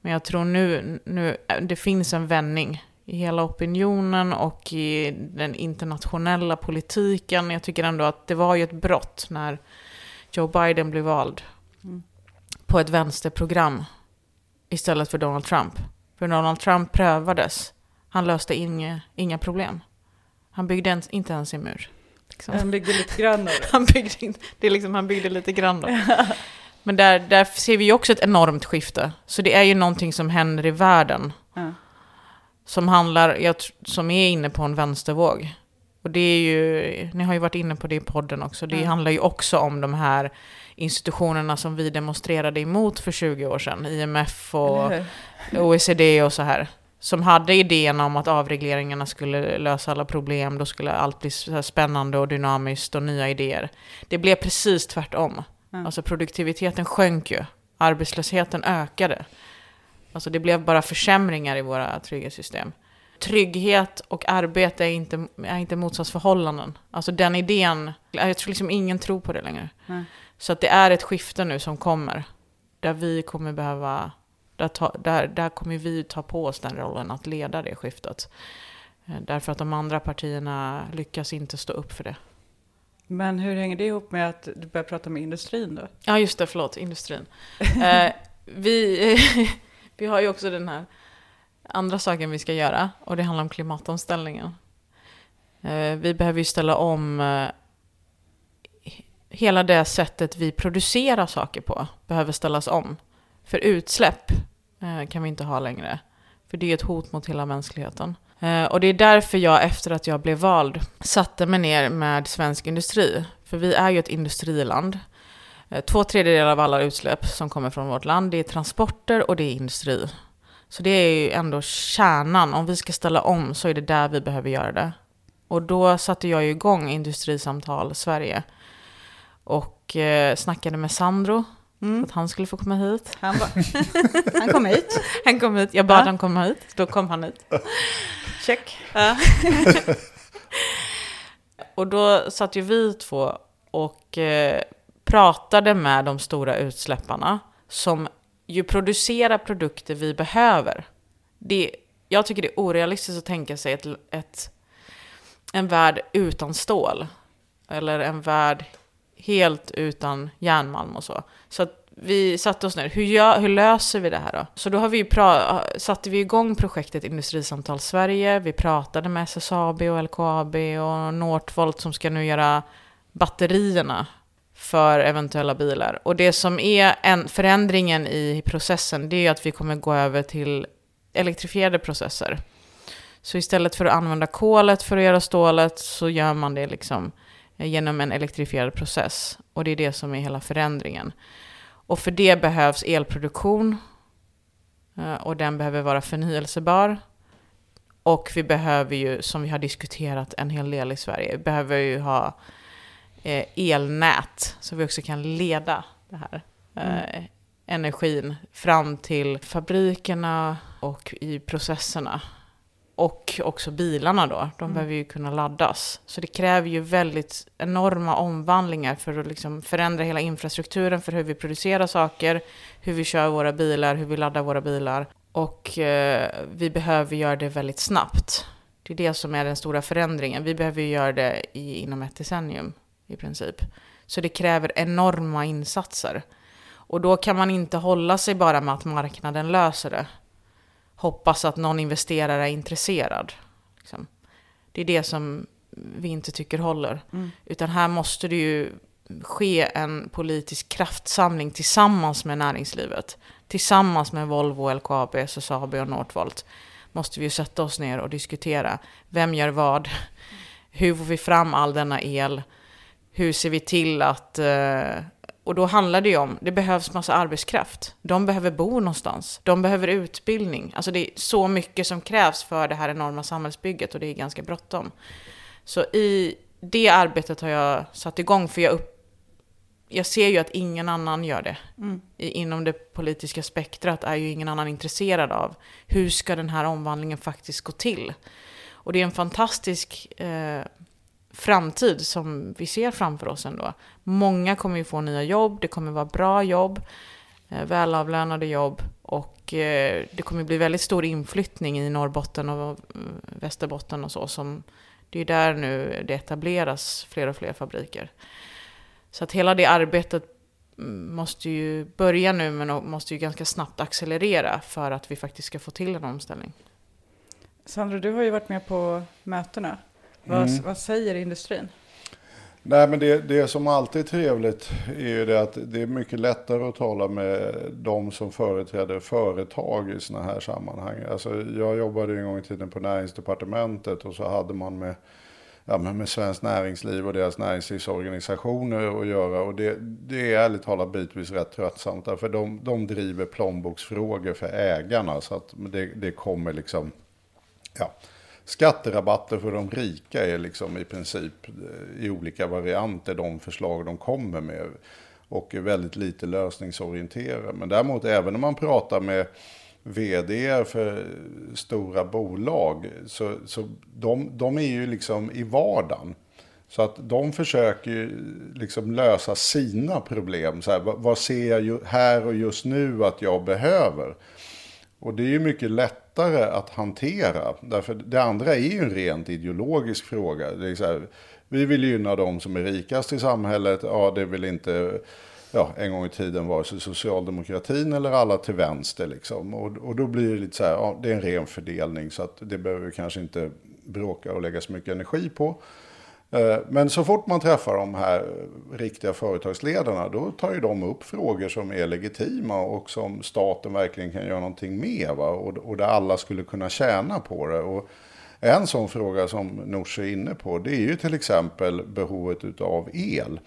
Men jag tror nu, nu det finns en vändning i hela opinionen och i den internationella politiken. Jag tycker ändå att det var ju ett brott när Joe Biden blev vald Mm. på ett vänsterprogram istället för Donald Trump. För Donald Trump prövades. Han löste inga, inga problem. Han byggde inte ens en mur. Liksom. Han byggde lite grann. Han byggde, inte, det är liksom, han byggde lite grann. Men där, där ser vi ju också ett enormt skifte. Så det är ju någonting som händer i världen. Ja. Som handlar, jag, som är inne på en vänstervåg. Och det är ju, ni har ju varit inne på det i podden också. Det Ja. handlar ju också om de här institutionerna som vi demonstrerade emot för 20 år sedan. IMF och? OECD och så här. Som hade idén om att avregleringarna skulle lösa alla problem. Då skulle allt bli spännande och dynamiskt och nya idéer. Det blev precis tvärtom. Ja. Alltså produktiviteten sjönk ju. Arbetslösheten ökade. Alltså det blev bara försämringar i våra trygghetssystem. Trygghet och arbete är inte, är inte motsatsförhållanden. Alltså den idén, jag tror liksom ingen tror på det längre. Nej. Så att det är ett skifte nu som kommer. Där vi kommer behöva, där, ta, där, där kommer vi ta på oss den rollen att leda det skiftet. Eh, Därför att de andra partierna lyckas inte stå upp för det. Men hur hänger det ihop med att du börjar prata med industrin då? Ja, just det, förlåt, industrin. Eh, vi, vi har ju också den här andra saken vi ska göra och det handlar om klimatomställningen. Eh, vi behöver ju ställa om eh, hela det sättet vi producerar saker på behöver ställas om. För utsläpp eh, kan vi inte ha längre. För det är ett hot mot hela mänskligheten. Eh, och det är därför jag efter att jag blev vald satte mig ner med svensk industri. För vi är ju ett industriland. Eh, Två tredjedelar av alla utsläpp som kommer från vårt land, det är transporter och det är industri. Så det är ju ändå kärnan. Om vi ska ställa om så är det där vi behöver göra det. Och då satte jag ju igång Industrisamtal Sverige. Och eh, snackade med Sandro, Mm. att han skulle få komma hit. Han, var, han kom hit. Han kom hit, jag bad Ja. honom komma hit, då kom han hit. Check. Ja. och då satt ju vi två och eh, pratade med de stora utsläpparna som ju producerar produkter vi behöver. Det, jag tycker det är orealistiskt att tänka sig ett, ett, en värld utan stål. Eller en värld helt utan järnmalm och så. Så att vi satte oss ner, hur, gör, hur löser vi det här då? Så då har vi pra- satte vi igång projektet Industrisamtal Sverige. Vi pratade med SSAB och LKAB och Northvolt som ska nu göra batterierna för eventuella bilar. Och det som är en förändringen i processen, det är att vi kommer gå över till elektrifierade processer. Så istället för att använda kolet för att göra stålet så gör man det liksom eh, genom en elektrifierad process. Och det är det som är hela förändringen. Och för det behövs elproduktion. eh, Och den behöver vara förnyelsebar. Och vi behöver ju, som vi har diskuterat en hel del i Sverige, behöver ju ha eh, elnät så vi också kan leda det här eh, energin fram till fabrikerna och i processerna. Och också bilarna då, de behöver ju kunna laddas. Så det kräver ju väldigt enorma omvandlingar för att liksom förändra hela infrastrukturen för hur vi producerar saker, hur vi kör våra bilar, hur vi laddar våra bilar. Och eh, vi behöver göra det väldigt snabbt. Det är det som är den stora förändringen. Vi behöver ju göra det i, inom ett decennium i princip. Så det kräver enorma insatser. Och då kan man inte hålla sig bara med att marknaden löser det. Hoppas att någon investerare är intresserad. Liksom. Det är det som vi inte tycker håller. Mm. Utan här måste det ju ske en politisk kraftsamling tillsammans med näringslivet. Tillsammans med Volvo, LKAB, SSAB och Northvolt måste vi ju sätta oss ner och diskutera. Vem gör vad? Hur får vi fram all denna el? Hur ser vi till att... eh, Och då handlar det ju om, det behövs massa arbetskraft. De behöver bo någonstans. De behöver utbildning. Alltså det är så mycket som krävs för det här enorma samhällsbygget och det är ganska bråttom. Så i det arbetet har jag satt igång för jag upp, jag ser ju att ingen annan gör det. I, inom det politiska spektrat är ju ingen annan intresserad av hur ska den här omvandlingen faktiskt gå till. Och det är en fantastisk eh, framtid som vi ser framför oss ändå. Många kommer ju få nya jobb, det kommer vara bra jobb, eh, välavlönade jobb och eh, det kommer bli väldigt stor inflyttning i Norrbotten och eh, Västerbotten och så. Som, det är ju där nu det etableras fler och fler fabriker. Så att hela det arbetet mm, måste ju börja nu men måste ju ganska snabbt accelerera för att vi faktiskt ska få till en omställning. Sandro, du har ju varit med på mötena. Vad, Mm. vad säger industrin? Nej, men det, det som alltid är trevligt är ju det att det är mycket lättare att tala med de som företräder företag i sådana här sammanhang. Alltså, jag jobbade en gång i tiden på näringsdepartementet och så hade man med, ja, med Svenskt Näringsliv och deras näringslivsorganisationer att göra. Och det, det är ärligt talat bitvis rätt tröttsamt. Därför de, de driver plånboksfrågor för ägarna. Så att det, det kommer liksom, ja. Skatterabatter för de rika är liksom i princip eh, i olika varianter de förslag de kommer med. Och är väldigt lite lösningsorienterade. Men däremot även om man pratar med vd för stora bolag. Så, så de, de är ju liksom i vardagen. Så att de försöker ju liksom lösa sina problem. Så här, vad, vad ser jag ju här och just nu att jag behöver? Och det är ju mycket lättare att hantera. Därför det andra är ju en rent ideologisk fråga. Det är så här, vi vill gynna de som är rikast i samhället. Ja, det vill inte ja, en gång i tiden vare sig socialdemokratin eller alla till vänster. Liksom. Och, och då blir det lite så här, ja, det är en ren fördelning. Så att det behöver vi kanske inte bråka och lägga så mycket energi på. Eh, men så fort man träffar de här riktiga företagsledarna då tar ju de upp frågor som är legitima och som staten verkligen kan göra någonting med. Va? Och, och där alla skulle kunna tjäna på det. Och en sån fråga som Nooshi är inne på det är ju till exempel behovet av el.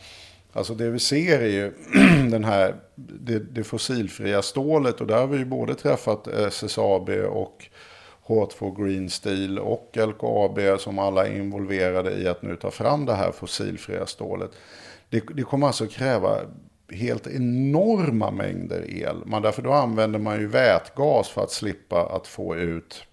Alltså det vi ser är ju den här, det, det fossilfria stålet och där har vi ju både träffat SSAB och H2 Green Steel och LKAB som alla är involverade i att nu ta fram det här fossilfria stålet. Det, det kommer alltså kräva helt enorma mängder el. Man, därför då använder man ju vätgas för att slippa att få ut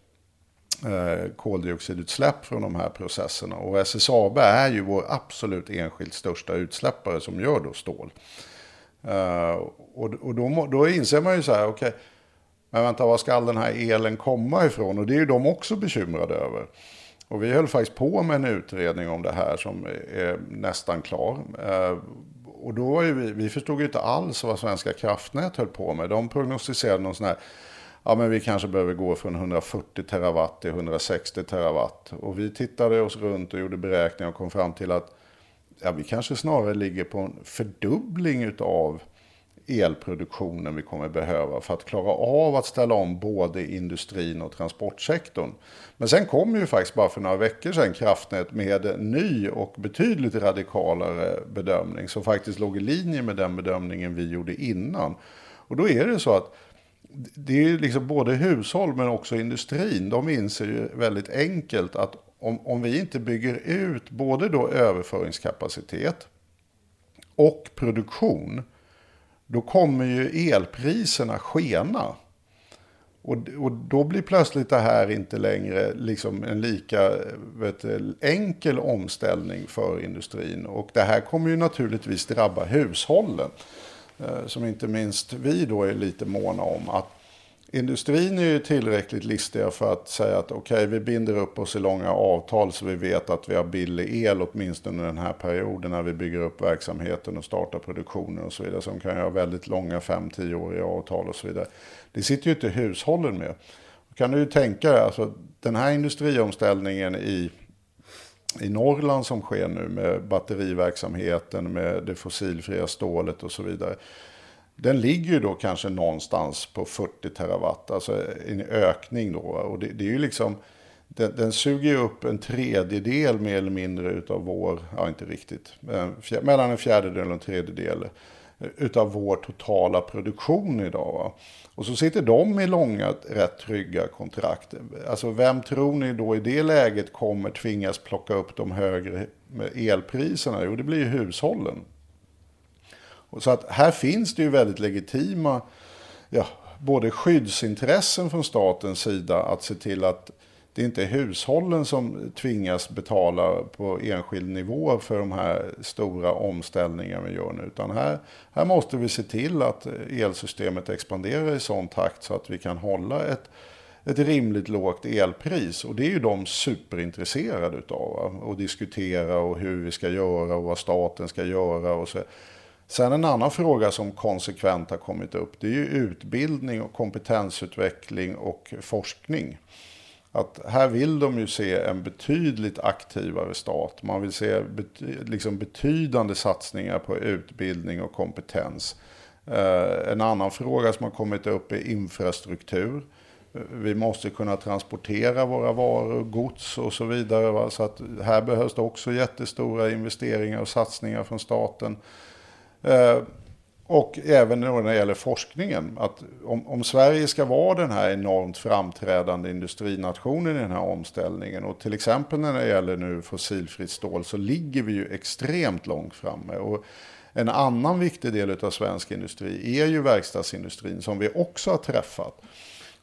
eh, koldioxidutsläpp från de här processerna. Och SSAB är ju vår absolut enskilt största utsläppare som gör då stål. Eh, och och då, då inser man ju så här, okej, men vänta, var ska all den här elen komma ifrån? Och det är ju de också bekymrade över. Och vi höll faktiskt på med en utredning om det här som är nästan klar. Eh, och då var ju vi, vi förstod ju inte alls vad Svenska kraftnät höll på med. De prognostiserade någon sån här, ja men vi kanske behöver gå från 140 terawatt till 160 terawatt. Och vi tittade oss runt och gjorde beräkningar och kom fram till att ja, vi kanske snarare ligger på en fördubbling utav elproduktionen vi kommer behöva för att klara av att ställa om både industrin och transportsektorn. Men sen kom ju faktiskt bara för några veckor sedan Kraftnät med en ny och betydligt radikalare bedömning som faktiskt låg i linje med den bedömningen vi gjorde innan. Och då är det så att det är liksom både hushåll men också industrin. De inser ju väldigt enkelt att om, om vi inte bygger ut både då överföringskapacitet och produktion då kommer ju elpriserna skena. Och, och då blir plötsligt det här inte längre liksom en lika vet, du, enkel omställning för industrin. Och det här kommer ju naturligtvis drabba hushållen. Eh, som inte minst vi då är lite måna om. att Industrin är ju tillräckligt listiga för att säga att okej, okay, vi binder upp oss i långa avtal så vi vet att vi har billig el åtminstone under den här perioden när vi bygger upp verksamheten och startar produktionen och så vidare. Som kan göra väldigt långa 5-10-åriga avtal och så vidare. Det sitter ju inte hushållen med. Kan du ju tänka dig, alltså, den här industriomställningen i, i Norrland som sker nu med batteriverksamheten, med det fossilfria stålet och så vidare den ligger ju då kanske någonstans på 40 terawatt, alltså en ökning då. Och det, det är ju liksom, den, den suger ju upp en tredjedel mer eller mindre utav vår, ja inte riktigt, fjär, mellan en fjärdedel och en tredjedel eh, utav vår totala produktion idag. Va? Och så sitter de i långa, rätt trygga kontrakt. Alltså vem tror ni då i det läget kommer tvingas plocka upp de högre eh, elpriserna? Jo, det blir ju hushållen. Och så att här finns det ju väldigt legitima ja, både skyddsintressen från statens sida att se till att det inte är hushållen som tvingas betala på enskild nivå för de här stora omställningarna vi gör nu. Utan här, här måste vi se till att elsystemet expanderar i sån takt så att vi kan hålla ett, ett rimligt lågt elpris. Och det är ju de superintresserade utav. Att diskutera och hur vi ska göra och vad staten ska göra. och så. Sen en annan fråga som konsekvent har kommit upp. Det är ju utbildning och kompetensutveckling och forskning att här vill de ju se en betydligt aktivare stat. Man vill se bety liksom betydande satsningar på utbildning och kompetens. Eh, en annan fråga som har kommit upp är infrastruktur. Vi måste kunna transportera våra varor, gods och så vidare. Va? Så att här behövs det också jättestora investeringar och satsningar från staten. Eh, och även när det gäller forskningen. Att om, om, Sverige ska vara den här enormt framträdande industrinationen i den här omställningen. Och till exempel när det gäller nu fossilfritt stål så ligger vi ju extremt långt framme. Och en annan viktig del av svensk industri är ju verkstadsindustrin som vi också har träffat.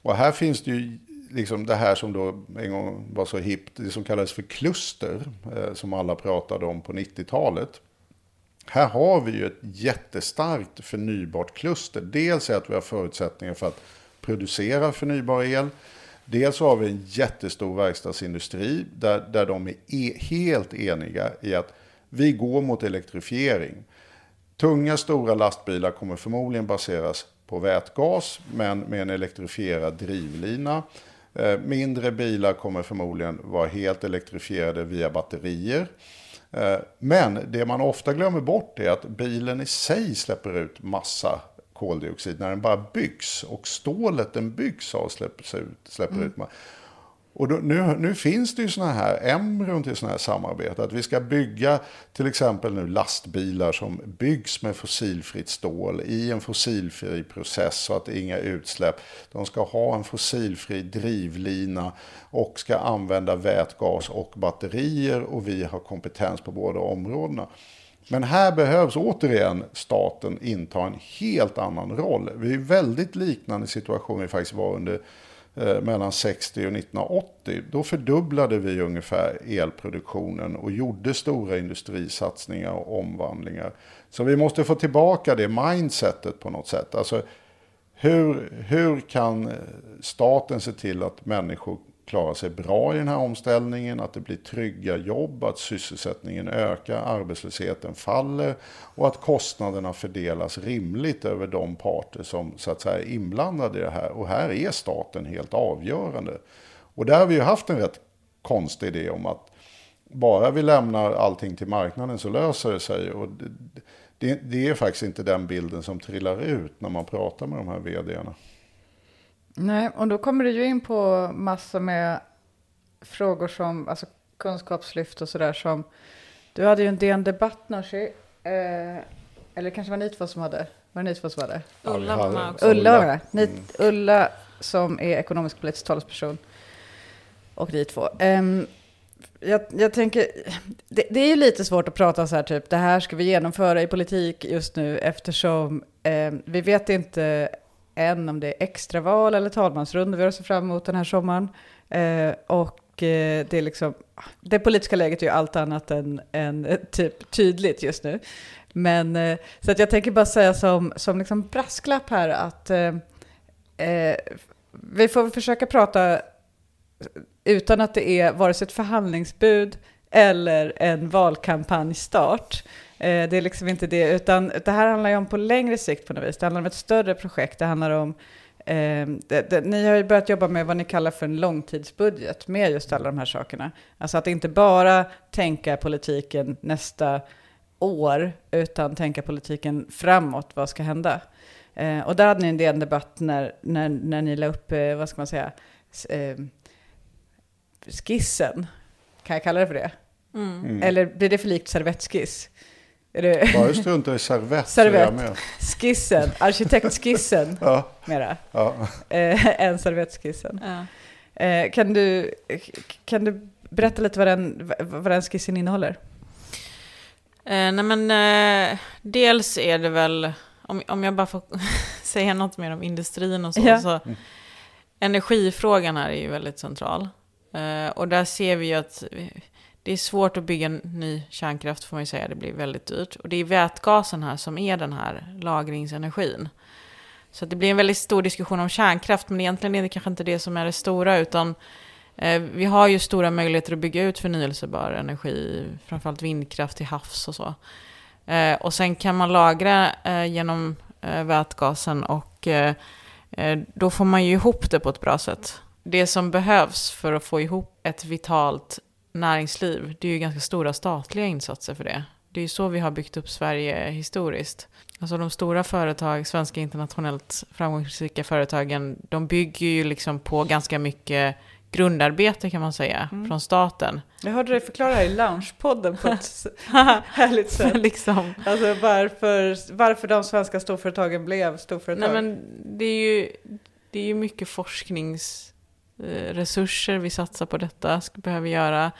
Och här finns det ju liksom det här som då en gång var så hippt, det som kallades för kluster, eh, som alla pratade om på 90-talet. Här har vi ju ett jättestarkt förnybart kluster. Dels är att vi har förutsättningar för att producera förnybar el. Dels har vi en jättestor verkstadsindustri där, där de är e helt eniga i att vi går mot elektrifiering. Tunga stora lastbilar kommer förmodligen baseras på vätgas men med en elektrifierad drivlina. Eh, mindre bilar kommer förmodligen vara helt elektrifierade via batterier. Eh, men det man ofta glömmer bort är att bilen i sig släpper ut massa koldioxid när den bara byggs. Och stålet den byggs av släpper ut. Släpper mm. ut och då, nu, nu, finns det ju sådana här embryon till sådana här samarbete. Att vi ska bygga till exempel nu lastbilar som byggs med fossilfritt stål i en fossilfri process så att det är inga utsläpp. De ska ha en fossilfri drivlina och ska använda vätgas och batterier och vi har kompetens på båda områdena. Men här behövs återigen staten inta en helt annan roll. Vi är väldigt liknande situation vi faktiskt var under Eh, mellan 60 och 1980. Då fördubblade vi ungefär elproduktionen och gjorde stora industrisatsningar och omvandlingar. Så vi måste få tillbaka det mindsetet på något sätt. Alltså, hur, hur kan eh, staten se till att människor klarar sig bra i den här omställningen, att det blir trygga jobb, att sysselsättningen ökar, arbetslösheten faller och att kostnaderna fördelas rimligt över de parter som så att säga är inblandade i det här. Och här är staten helt avgörande. Och där har vi ju haft en rätt konstig idé om att bara vi lämnar allting till marknaden så löser det sig. Och det, det, det är faktiskt inte den bilden som trillar ut när man pratar med de här vdarna. Nej, och då kommer du ju in på massor med frågor som alltså kunskapslyft och sådär som du hade ju en DN Debatt Nooshi, eh, eller kanske var ni två som hade, var det ni två som hade? Ulla var med också. Ulla var det. Ni, mm. Ulla som är ekonomisk politisk talesperson och ni två. Um, jag, jag, tänker, det, det, är ju lite svårt att prata så här typ, det här ska vi genomföra i politik just nu eftersom eh, vi vet inte än om det är extraval eller talmansrunda vi har att se fram emot den här sommaren. Eh, och eh, det, är liksom, det politiska läget är ju allt annat än, än eh, typ tydligt just nu. Men eh, så att jag tänker bara säga som, som liksom brasklapp här att eh, eh vi får försöka prata utan att det är vare sig ett förhandlingsbud eller en valkampanjstart. Eh, det är liksom inte det, utan det här handlar ju om på längre sikt på något vis. Det handlar om ett större projekt. Det handlar om Eh, det, det, ni har ju börjat jobba med vad ni kallar för en långtidsbudget med just alla de här sakerna. Alltså att inte bara tänka politiken nästa år, utan tänka politiken framåt, vad ska hända? Eh, och där hade ni en del debatt när, när, när ni la upp, eh, vad ska man säga, eh, skissen. Kan jag kalla det för det? Mm. Mm. Eller blir det för likt servettskiss? Är det... Bara strunta i servett. servett. Skissen, arkitektskissen ja. mera. Ja. Eh, än servettskissen. Ja. Eh, kan, du, kan du berätta lite vad den, vad den skissen innehåller? Eh, nej men eh, dels är det väl, om, om jag bara får säga något mer om industrin och så, Ja. så energifrågan här är ju väldigt central. Eh, och där ser vi ju att vi- det är svårt att bygga ny kärnkraft får man ju säga, det blir väldigt dyrt. Och det är vätgasen här som är den här lagringsenergin. Så det blir en väldigt stor diskussion om kärnkraft, men egentligen är det kanske inte det som är det stora, utan eh, vi har ju stora möjligheter att bygga ut förnyelsebar energi, framförallt vindkraft till havs och så. Eh, och sen kan man lagra eh, genom eh, vätgasen och eh, eh då får man ju ihop det på ett bra sätt. Det som behövs för att få ihop ett vitalt näringsliv, det är ju ganska stora statliga insatser för det. Det är ju så vi har byggt upp Sverige historiskt. Alltså de stora företag, svenska internationellt framgångsrika företagen, de bygger ju liksom på ganska mycket grundarbete kan man säga, från staten. Jag hörde dig förklara här i Loungepodden på ett härligt sätt. liksom. Alltså varför, varför de svenska storföretagen blev storföretag. Nej, men det är ju, det är ju mycket Eh, resurser vi satsar på detta, behöver göra.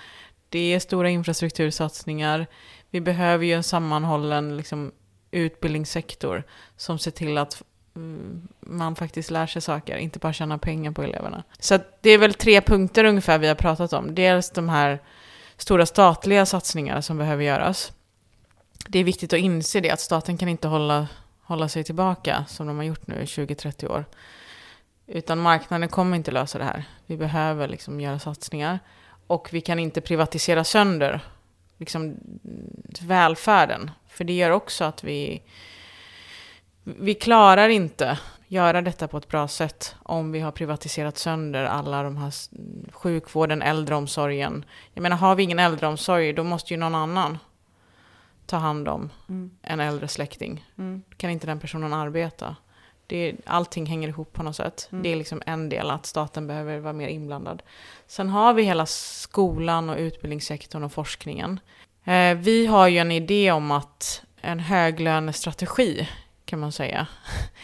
Det är stora infrastruktursatsningar. Vi behöver ju en sammanhållen liksom, utbildningssektor som ser till att mm, man faktiskt lär sig saker, inte bara tjäna pengar på eleverna. Så det är väl tre punkter ungefär vi har pratat om. Dels de här stora statliga satsningarna som behöver göras. Det är viktigt att inse det, att staten kan inte hålla hålla sig tillbaka som de har gjort nu i 20-30 år. Utan marknaden kommer inte lösa det här. Vi behöver liksom göra satsningar. Och vi kan inte privatisera sönder liksom, välfärden. För det gör också att vi, vi klarar inte göra detta på ett bra sätt om vi har privatiserat sönder alla de här sjukvården, äldreomsorgen. Jag menar, har vi ingen äldreomsorg, då måste ju någon annan ta hand om Mm. en äldre släkting. Mm. Kan inte den personen arbeta? Det, allting hänger ihop på något sätt. Mm. Det är liksom en del att staten behöver vara mer inblandad. Sen har vi hela skolan och utbildningssektorn och forskningen. Eh, vi har ju en idé om att en höglönestrategi kan man säga.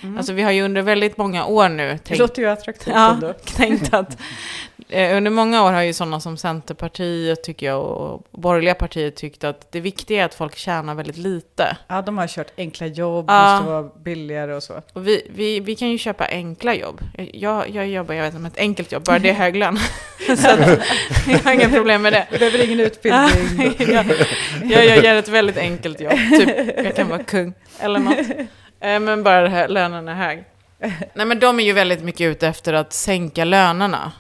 Mm. Alltså vi har ju under väldigt många år nu det tänkt, låter ju attraktivt ja, ändå. tänkt att eh, under många år har ju sådana som Centerpartiet tycker jag och borgerliga partier tyckt att det viktiga är att folk tjänar väldigt lite. Ja, de har kört enkla jobb, Ja. måste vara billigare och så. Och vi, vi, vi kan ju köpa enkla jobb. Jag, jag jobbar, jag vet inte, ett enkelt jobb, bara det är hög lön. Så att, jag har inga problem med det. Du behöver ingen utbildning. jag, jag, jag gör ett väldigt enkelt jobb, typ jag kan vara kung eller något. Eh, Men bara det här, lönen är hög. Nej men de är ju väldigt mycket ute efter att sänka lönerna.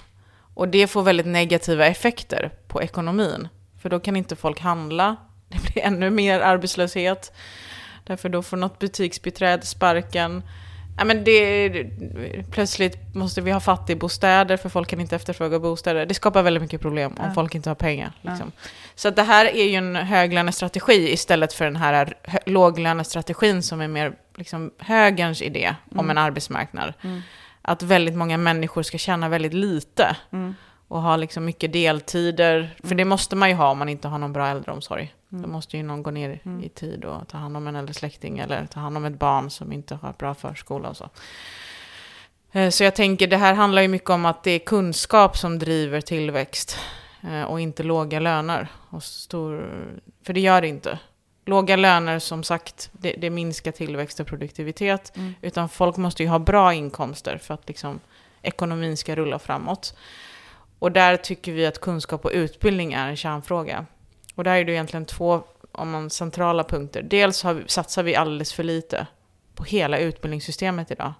Och det får väldigt negativa effekter på ekonomin. För då kan inte folk handla, det blir ännu mer arbetslöshet. Därför då får något butiksbiträde sparken. Ja, men det, plötsligt måste vi ha fattigbostäder för folk kan inte efterfråga bostäder. Det skapar väldigt mycket problem om Ja. folk inte har pengar. Liksom. Så att det här är ju en höglönestrategi istället för den här låglönestrategin som är mer liksom, högerns idé om en arbetsmarknad. Mm. Att väldigt många människor ska tjäna väldigt lite Mm. och ha liksom mycket deltider. För det måste man ju ha om man inte har någon bra äldreomsorg. Då måste ju någon gå ner i tid och ta hand om en äldre släkting eller ta hand om ett barn som inte har bra förskola och så. Eh, Så jag tänker, det här handlar ju mycket om att det är kunskap som driver tillväxt eh, och inte låga löner. Och stor, för det gör det inte. Låga löner, som sagt, det, det minskar tillväxt och produktivitet. Mm. Utan folk måste ju ha bra inkomster för att liksom, ekonomin ska rulla framåt. Och där tycker vi att kunskap och utbildning är en kärnfråga. Och där är det egentligen två om man, centrala punkter. Dels har vi, satsar vi alldeles för lite på hela utbildningssystemet idag.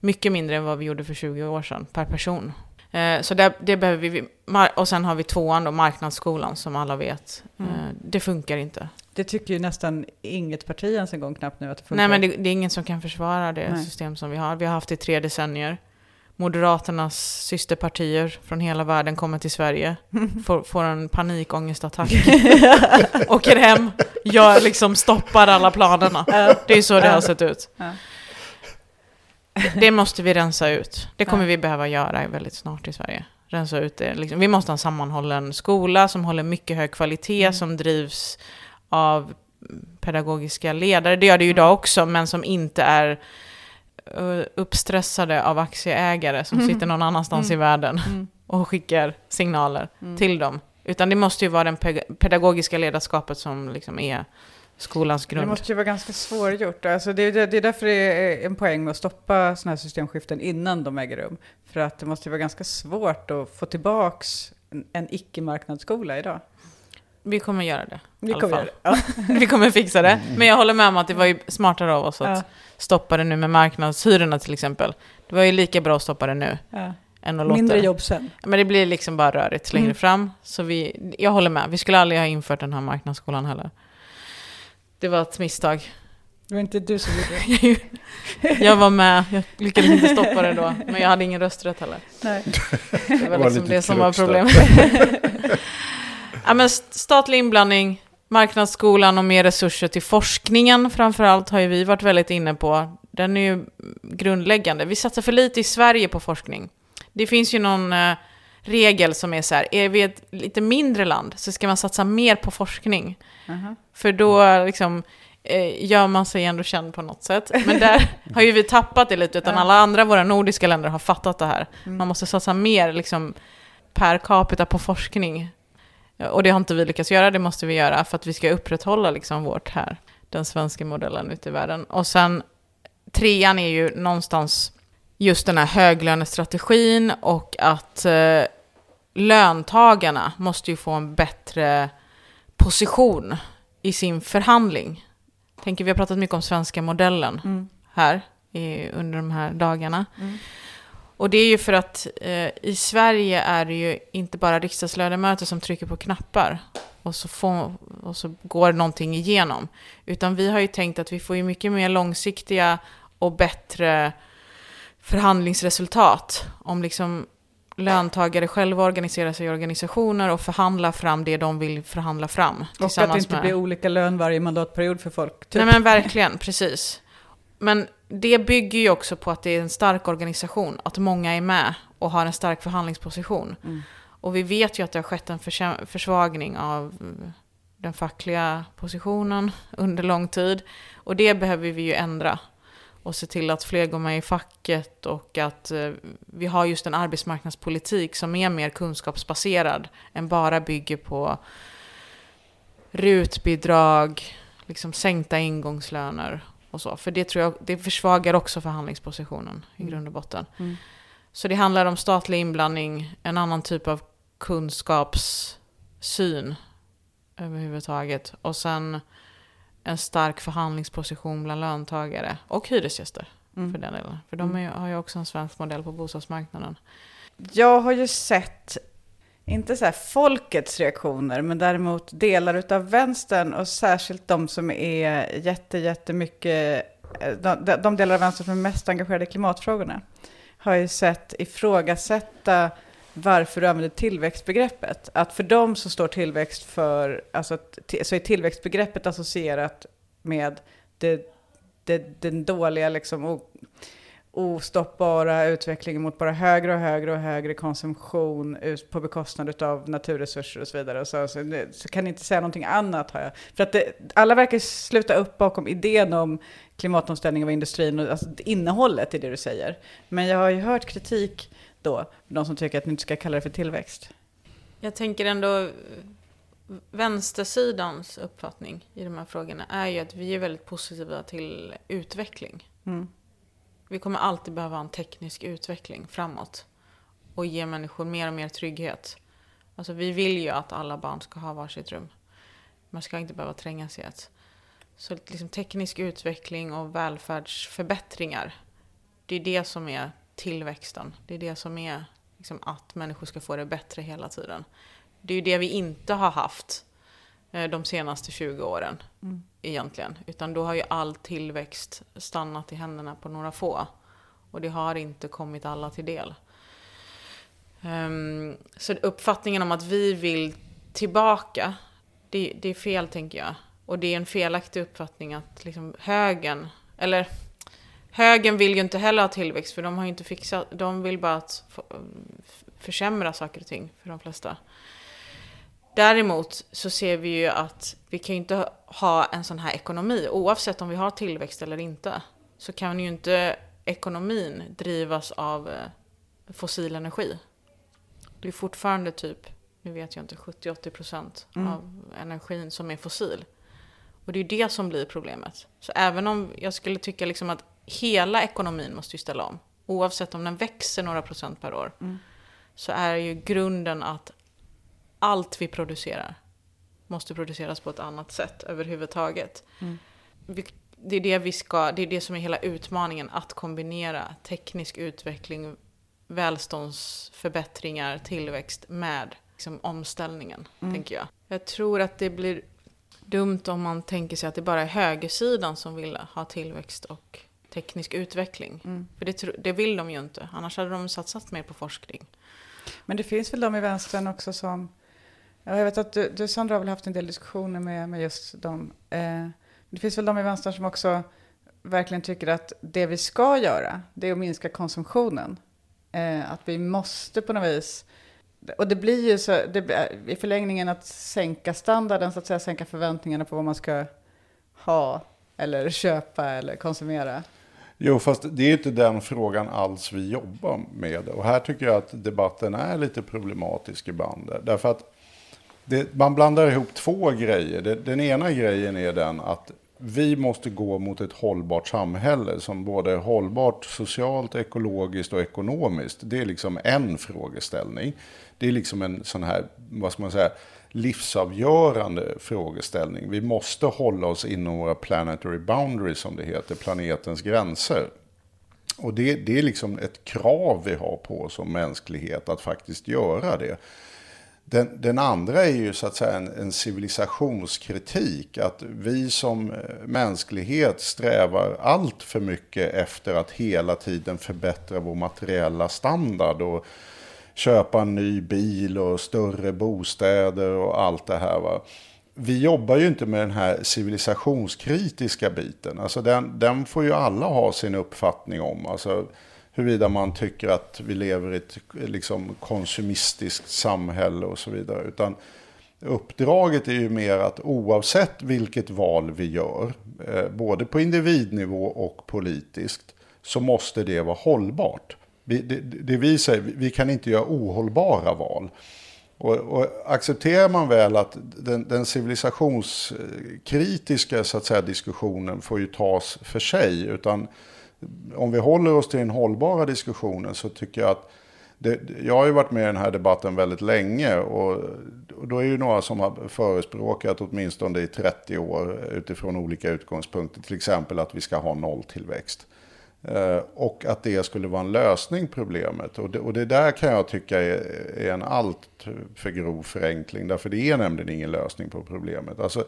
Mycket mindre än vad vi gjorde för 20 år sedan per person. Eh, så där, det behöver vi. Och sen har vi tvåan då, marknadsskolan, som alla vet. Mm. Eh, det funkar inte. Det tycker ju nästan inget parti ens en gång knappt nu att det funkar. Nej, men det, det är ingen som kan försvara det Nej. system som vi har. Vi har haft det i tre decennier. Moderaternas systerpartier från hela världen kommer till Sverige, får, får en panikångestattack, åker hem, gör liksom stoppar alla planerna. Det är så det har sett ut. Det måste vi rensa ut. Det kommer vi behöva göra väldigt snart i Sverige. Rensa ut det. Liksom. Vi måste ha en sammanhållen skola som håller mycket hög kvalitet, Mm. som drivs av pedagogiska ledare. Det gör det ju idag också, men som inte är eh, uppstressade av aktieägare som Mm. sitter någon annannanstans Mm. i världen Mm. och skickar signaler Mm. till dem. Utan det måste ju vara det pedagogiska ledarskapet som liksom är skolans Det grund. måste ju vara ganska svårgjort. Alltså det, är- det är därför det är en poäng med att stoppa sådana här systemskiften innan de äger rum. För att det måste ju vara ganska svårt att få tillbaks en, en icke-marknadsskola idag. Vi kommer göra det. Vi kommer göra det. Vi kommer fixa det. Men jag håller med om att det var ju smartare av oss att Ja, stoppa det nu med marknadshyrorna till exempel. Det var ju lika bra att stoppa det nu ja. än att låta Mindre det. jobb sen. Men det blir liksom bara rörigt längre Mm. fram. Så vi, jag håller med. Vi skulle aldrig ha infört den här marknadsskolan heller. Det var ett misstag. Det var inte du som gjorde det. Jag var med, jag lyckades inte stoppa det då. Men jag hade ingen rösträtt heller. Nej. Det var liksom det som var problemet. ja, men st- statlig inblandning, marknadsskolan och mer resurser till forskningen framförallt har ju vi varit väldigt inne på. Den är ju grundläggande. Vi satsar för lite i Sverige på forskning. Det finns ju någon eh, regel som är så här, är vi ett lite mindre land så ska man satsa mer på forskning. Aha. För då liksom, eh, gör man sig ändå känd på något sätt. Men där har ju vi tappat det lite, utan alla andra våra nordiska länder har fattat det här. Mm. Man måste satsa mer liksom, per capita på forskning. Och det har inte vi lyckats göra, det måste vi göra för att vi ska upprätthålla liksom, vårt här, den svenska modellen ute i världen. Och sen trean är ju någonstans just den här höglönestrategin och att eh, löntagarna måste ju få en bättre position i sin förhandling. Tänker vi har pratat mycket om svenska modellen Mm. här i, under de här dagarna. Mm. Och det är ju för att eh, i Sverige är det ju inte bara riksdagsledamöter som trycker på knappar och så, får, och så går någonting igenom. Utan vi har ju tänkt att vi får ju mycket mer långsiktiga och bättre förhandlingsresultat om liksom löntagare själva organiserar sig i organisationer och förhandlar fram det de vill förhandla fram. Och att det inte med- blir olika lön varje mandatperiod för folk. Typ. Nej men verkligen, precis. Men det bygger ju också på att det är en stark organisation, att många är med och har en stark förhandlingsposition. Mm. Och vi vet ju att det har skett en försvagning av den fackliga positionen under lång tid. Och det behöver vi ju ändra. Och se till att fler går med i facket och att eh, vi har just en arbetsmarknadspolitik som är mer kunskapsbaserad än bara bygger på rutbidrag, liksom sänkta ingångslöner och så. För det tror jag, det försvagar också förhandlingspositionen i Mm. grund och botten. Mm. Så det handlar om statlig inblandning, en annan typ av kunskapssyn överhuvudtaget. Och sen en stark förhandlingsposition bland löntagare och hyresgäster Mm. för den delen. För de är, ju- har ju också en svensk modell på bostadsmarknaden. Jag har ju sett, inte så här folkets reaktioner, men däremot delar utav vänstern och särskilt de som är jätte, jättemycket, eh, de, de- delar av vänstern som är mest engagerade i klimatfrågorna, har ju sett ifrågasätta varför du använder tillväxtbegreppet. Att för dem så står tillväxt för, alltså så är tillväxtbegreppet associerat med det, det, den dåliga liksom, ostoppbara utvecklingen mot bara högre och högre och högre konsumtion på bekostnad av naturresurser och så vidare. Så, så, så kan ni inte säga någonting annat har jag. För att det, alla verkar sluta upp bakom idén om klimatomställning av industrin och alltså innehållet i det du säger. Men jag har ju hört kritik då, de som tycker att ni inte ska kalla det för tillväxt. Jag tänker ändå vänstersidans uppfattning i de här frågorna är ju att vi är väldigt positiva till utveckling. Mm. Vi kommer alltid behöva en teknisk utveckling framåt och ge människor mer och mer trygghet. Alltså vi vill ju att alla barn ska ha varsitt rum. Man ska inte behöva trängas i ett. Så liksom teknisk utveckling och välfärdsförbättringar, det är det som är tillväxten. Det är det som är liksom att människor ska få det bättre hela tiden. Det är ju det vi inte har haft de senaste 20 åren Mm. egentligen. Utan då har ju all tillväxt stannat i händerna på några få. Och det har inte kommit alla till del. Ehm, så uppfattningen om att vi vill tillbaka, det, det är fel tänker jag. Och det är en felaktig uppfattning att liksom högen, eller högen vill ju inte heller ha tillväxt för de har ju inte fixat, de vill bara att försämra saker och ting för de flesta. Däremot så ser vi ju att vi kan ju inte ha en sån här ekonomi, oavsett om vi har tillväxt eller inte. Så kan ju inte ekonomin drivas av eh, fossil energi. Det är fortfarande typ nu vet jag inte, 70-80% Mm. av energin som är fossil. Och det är ju det som blir problemet. Så även om jag skulle tycka liksom att hela ekonomin måste ju ställa om, oavsett om den växer några procent per år, Mm. så är ju grunden att allt vi producerar måste produceras på ett annat sätt överhuvudtaget. Mm. Vi, det är det vi ska, det är det som är hela utmaningen, att kombinera teknisk utveckling, välståndsförbättringar, tillväxt med liksom, omställningen, Mm. tänker jag. Jag tror att det blir dumt om man tänker sig att det bara är högersidan som vill ha tillväxt och teknisk utveckling. Mm. För det, det vill de ju inte, annars hade de satsat mer på forskning. Men det finns väl de i vänstern också som... Ja, jag vet att du, du Sandra har väl haft en del diskussioner med, med just dem. Eh, det finns väl de i vänstern som också verkligen tycker att det vi ska göra, det är att minska konsumtionen. Eh, att vi måste på något vis... Och det blir ju så, det, eh, i förlängningen att sänka standarden, så att säga, sänka förväntningarna på vad man ska ha eller köpa eller konsumera. Jo, fast det är inte den frågan alls vi jobbar med. Och här tycker jag att debatten är lite problematisk ibland. Därför att det, man blandar ihop två grejer. Det, den ena grejen är den att vi måste gå mot ett hållbart samhälle som både är hållbart socialt, ekologiskt och ekonomiskt. Det är liksom en frågeställning. Det är liksom en sån här, vad ska man säga, livsavgörande frågeställning. Vi måste hålla oss inom våra planetary boundaries som det heter, planetens gränser. Och det, det är liksom ett krav vi har på oss som mänsklighet att faktiskt göra det. Den, den andra är ju så att säga en, en civilisationskritik. Att vi som eh, mänsklighet strävar allt för mycket efter att hela tiden förbättra vår materiella standard. Och köpa en ny bil och större bostäder och allt det här. Va? Vi jobbar ju inte med den här civilisationskritiska biten. Alltså den, den får ju alla ha sin uppfattning om. Alltså huruvida man tycker att vi lever i ett liksom, konsumistiskt samhälle och så vidare. Utan uppdraget är ju mer att oavsett vilket val vi gör, eh, både på individnivå och politiskt, så måste det vara hållbart. Vi, det, det vi säger, vi kan inte göra ohållbara val. Och, och accepterar man väl att den, den civilisationskritiska eh, så att säga, diskussionen får ju tas för sig. Utan om vi håller oss till den hållbara diskussionen så tycker jag att det, jag har ju varit med i den här debatten väldigt länge och, och då är ju några som har förespråkat åtminstone i 30 år utifrån olika utgångspunkter. Till exempel att vi ska ha nolltillväxt. Eh, och att det skulle vara en lösning på problemet. Och det, och det där kan jag tycka är, är en allt för grov förenkling. Därför det är nämligen ingen lösning på problemet. Alltså,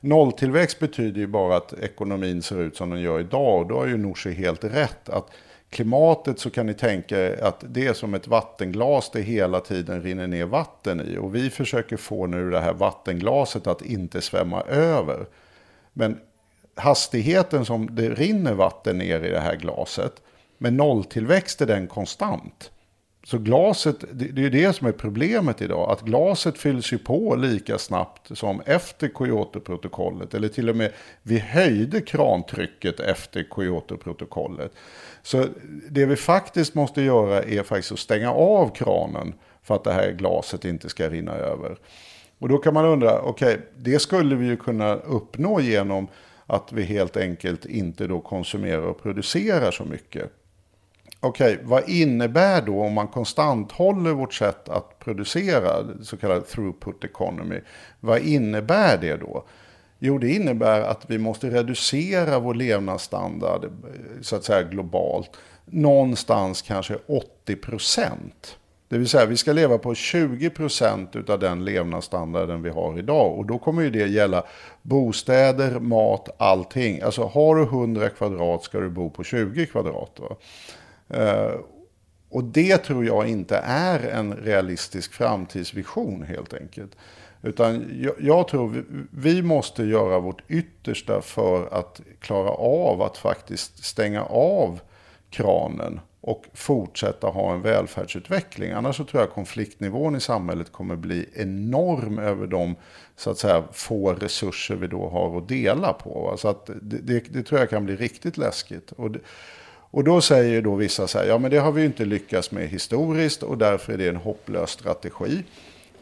nolltillväxt betyder ju bara att ekonomin ser ut som den gör idag. Och då har ju Nooshi helt rätt. att Klimatet så kan ni tänka er att det är som ett vattenglas det hela tiden rinner ner vatten i. Och vi försöker få nu det här vattenglaset att inte svämma över. Men hastigheten som det rinner vatten ner i det här glaset, med nolltillväxt är den konstant. Så glaset, det är ju det som är problemet idag, att glaset fylls ju på lika snabbt som efter Kyotoprotokollet, eller till och med vi höjde krantrycket efter Kyotoprotokollet. Så det vi faktiskt måste göra är faktiskt att stänga av kranen för att det här glaset inte ska rinna över. Och då kan man undra, okej, det skulle vi ju kunna uppnå genom att vi helt enkelt inte då konsumerar och producerar så mycket. Okej, vad innebär då om man konstant håller vårt sätt att producera, så kallad throughput economy, vad innebär det då? Jo, det innebär att vi måste reducera vår levnadsstandard så att säga globalt någonstans kanske 80 procent. Det vill säga vi ska leva på 20 procent av den levnadsstandarden vi har idag. Och då kommer ju det gälla bostäder, mat, allting. Alltså har du 100 kvadrat ska du bo på 20 kvadrat. Va? Eh, och det tror jag inte är en realistisk framtidsvision helt enkelt. Utan jag, jag tror vi, vi måste göra vårt yttersta för att klara av att faktiskt stänga av kranen och fortsätta ha en välfärdsutveckling. Annars så tror jag konfliktnivån i samhället kommer bli enorm över de så att säga, få resurser vi då har att dela på. Så att det, det, det tror jag kan bli riktigt läskigt. Och det, och då säger ju då vissa så här, ja men det har vi ju inte lyckats med historiskt och därför är det en hopplös strategi.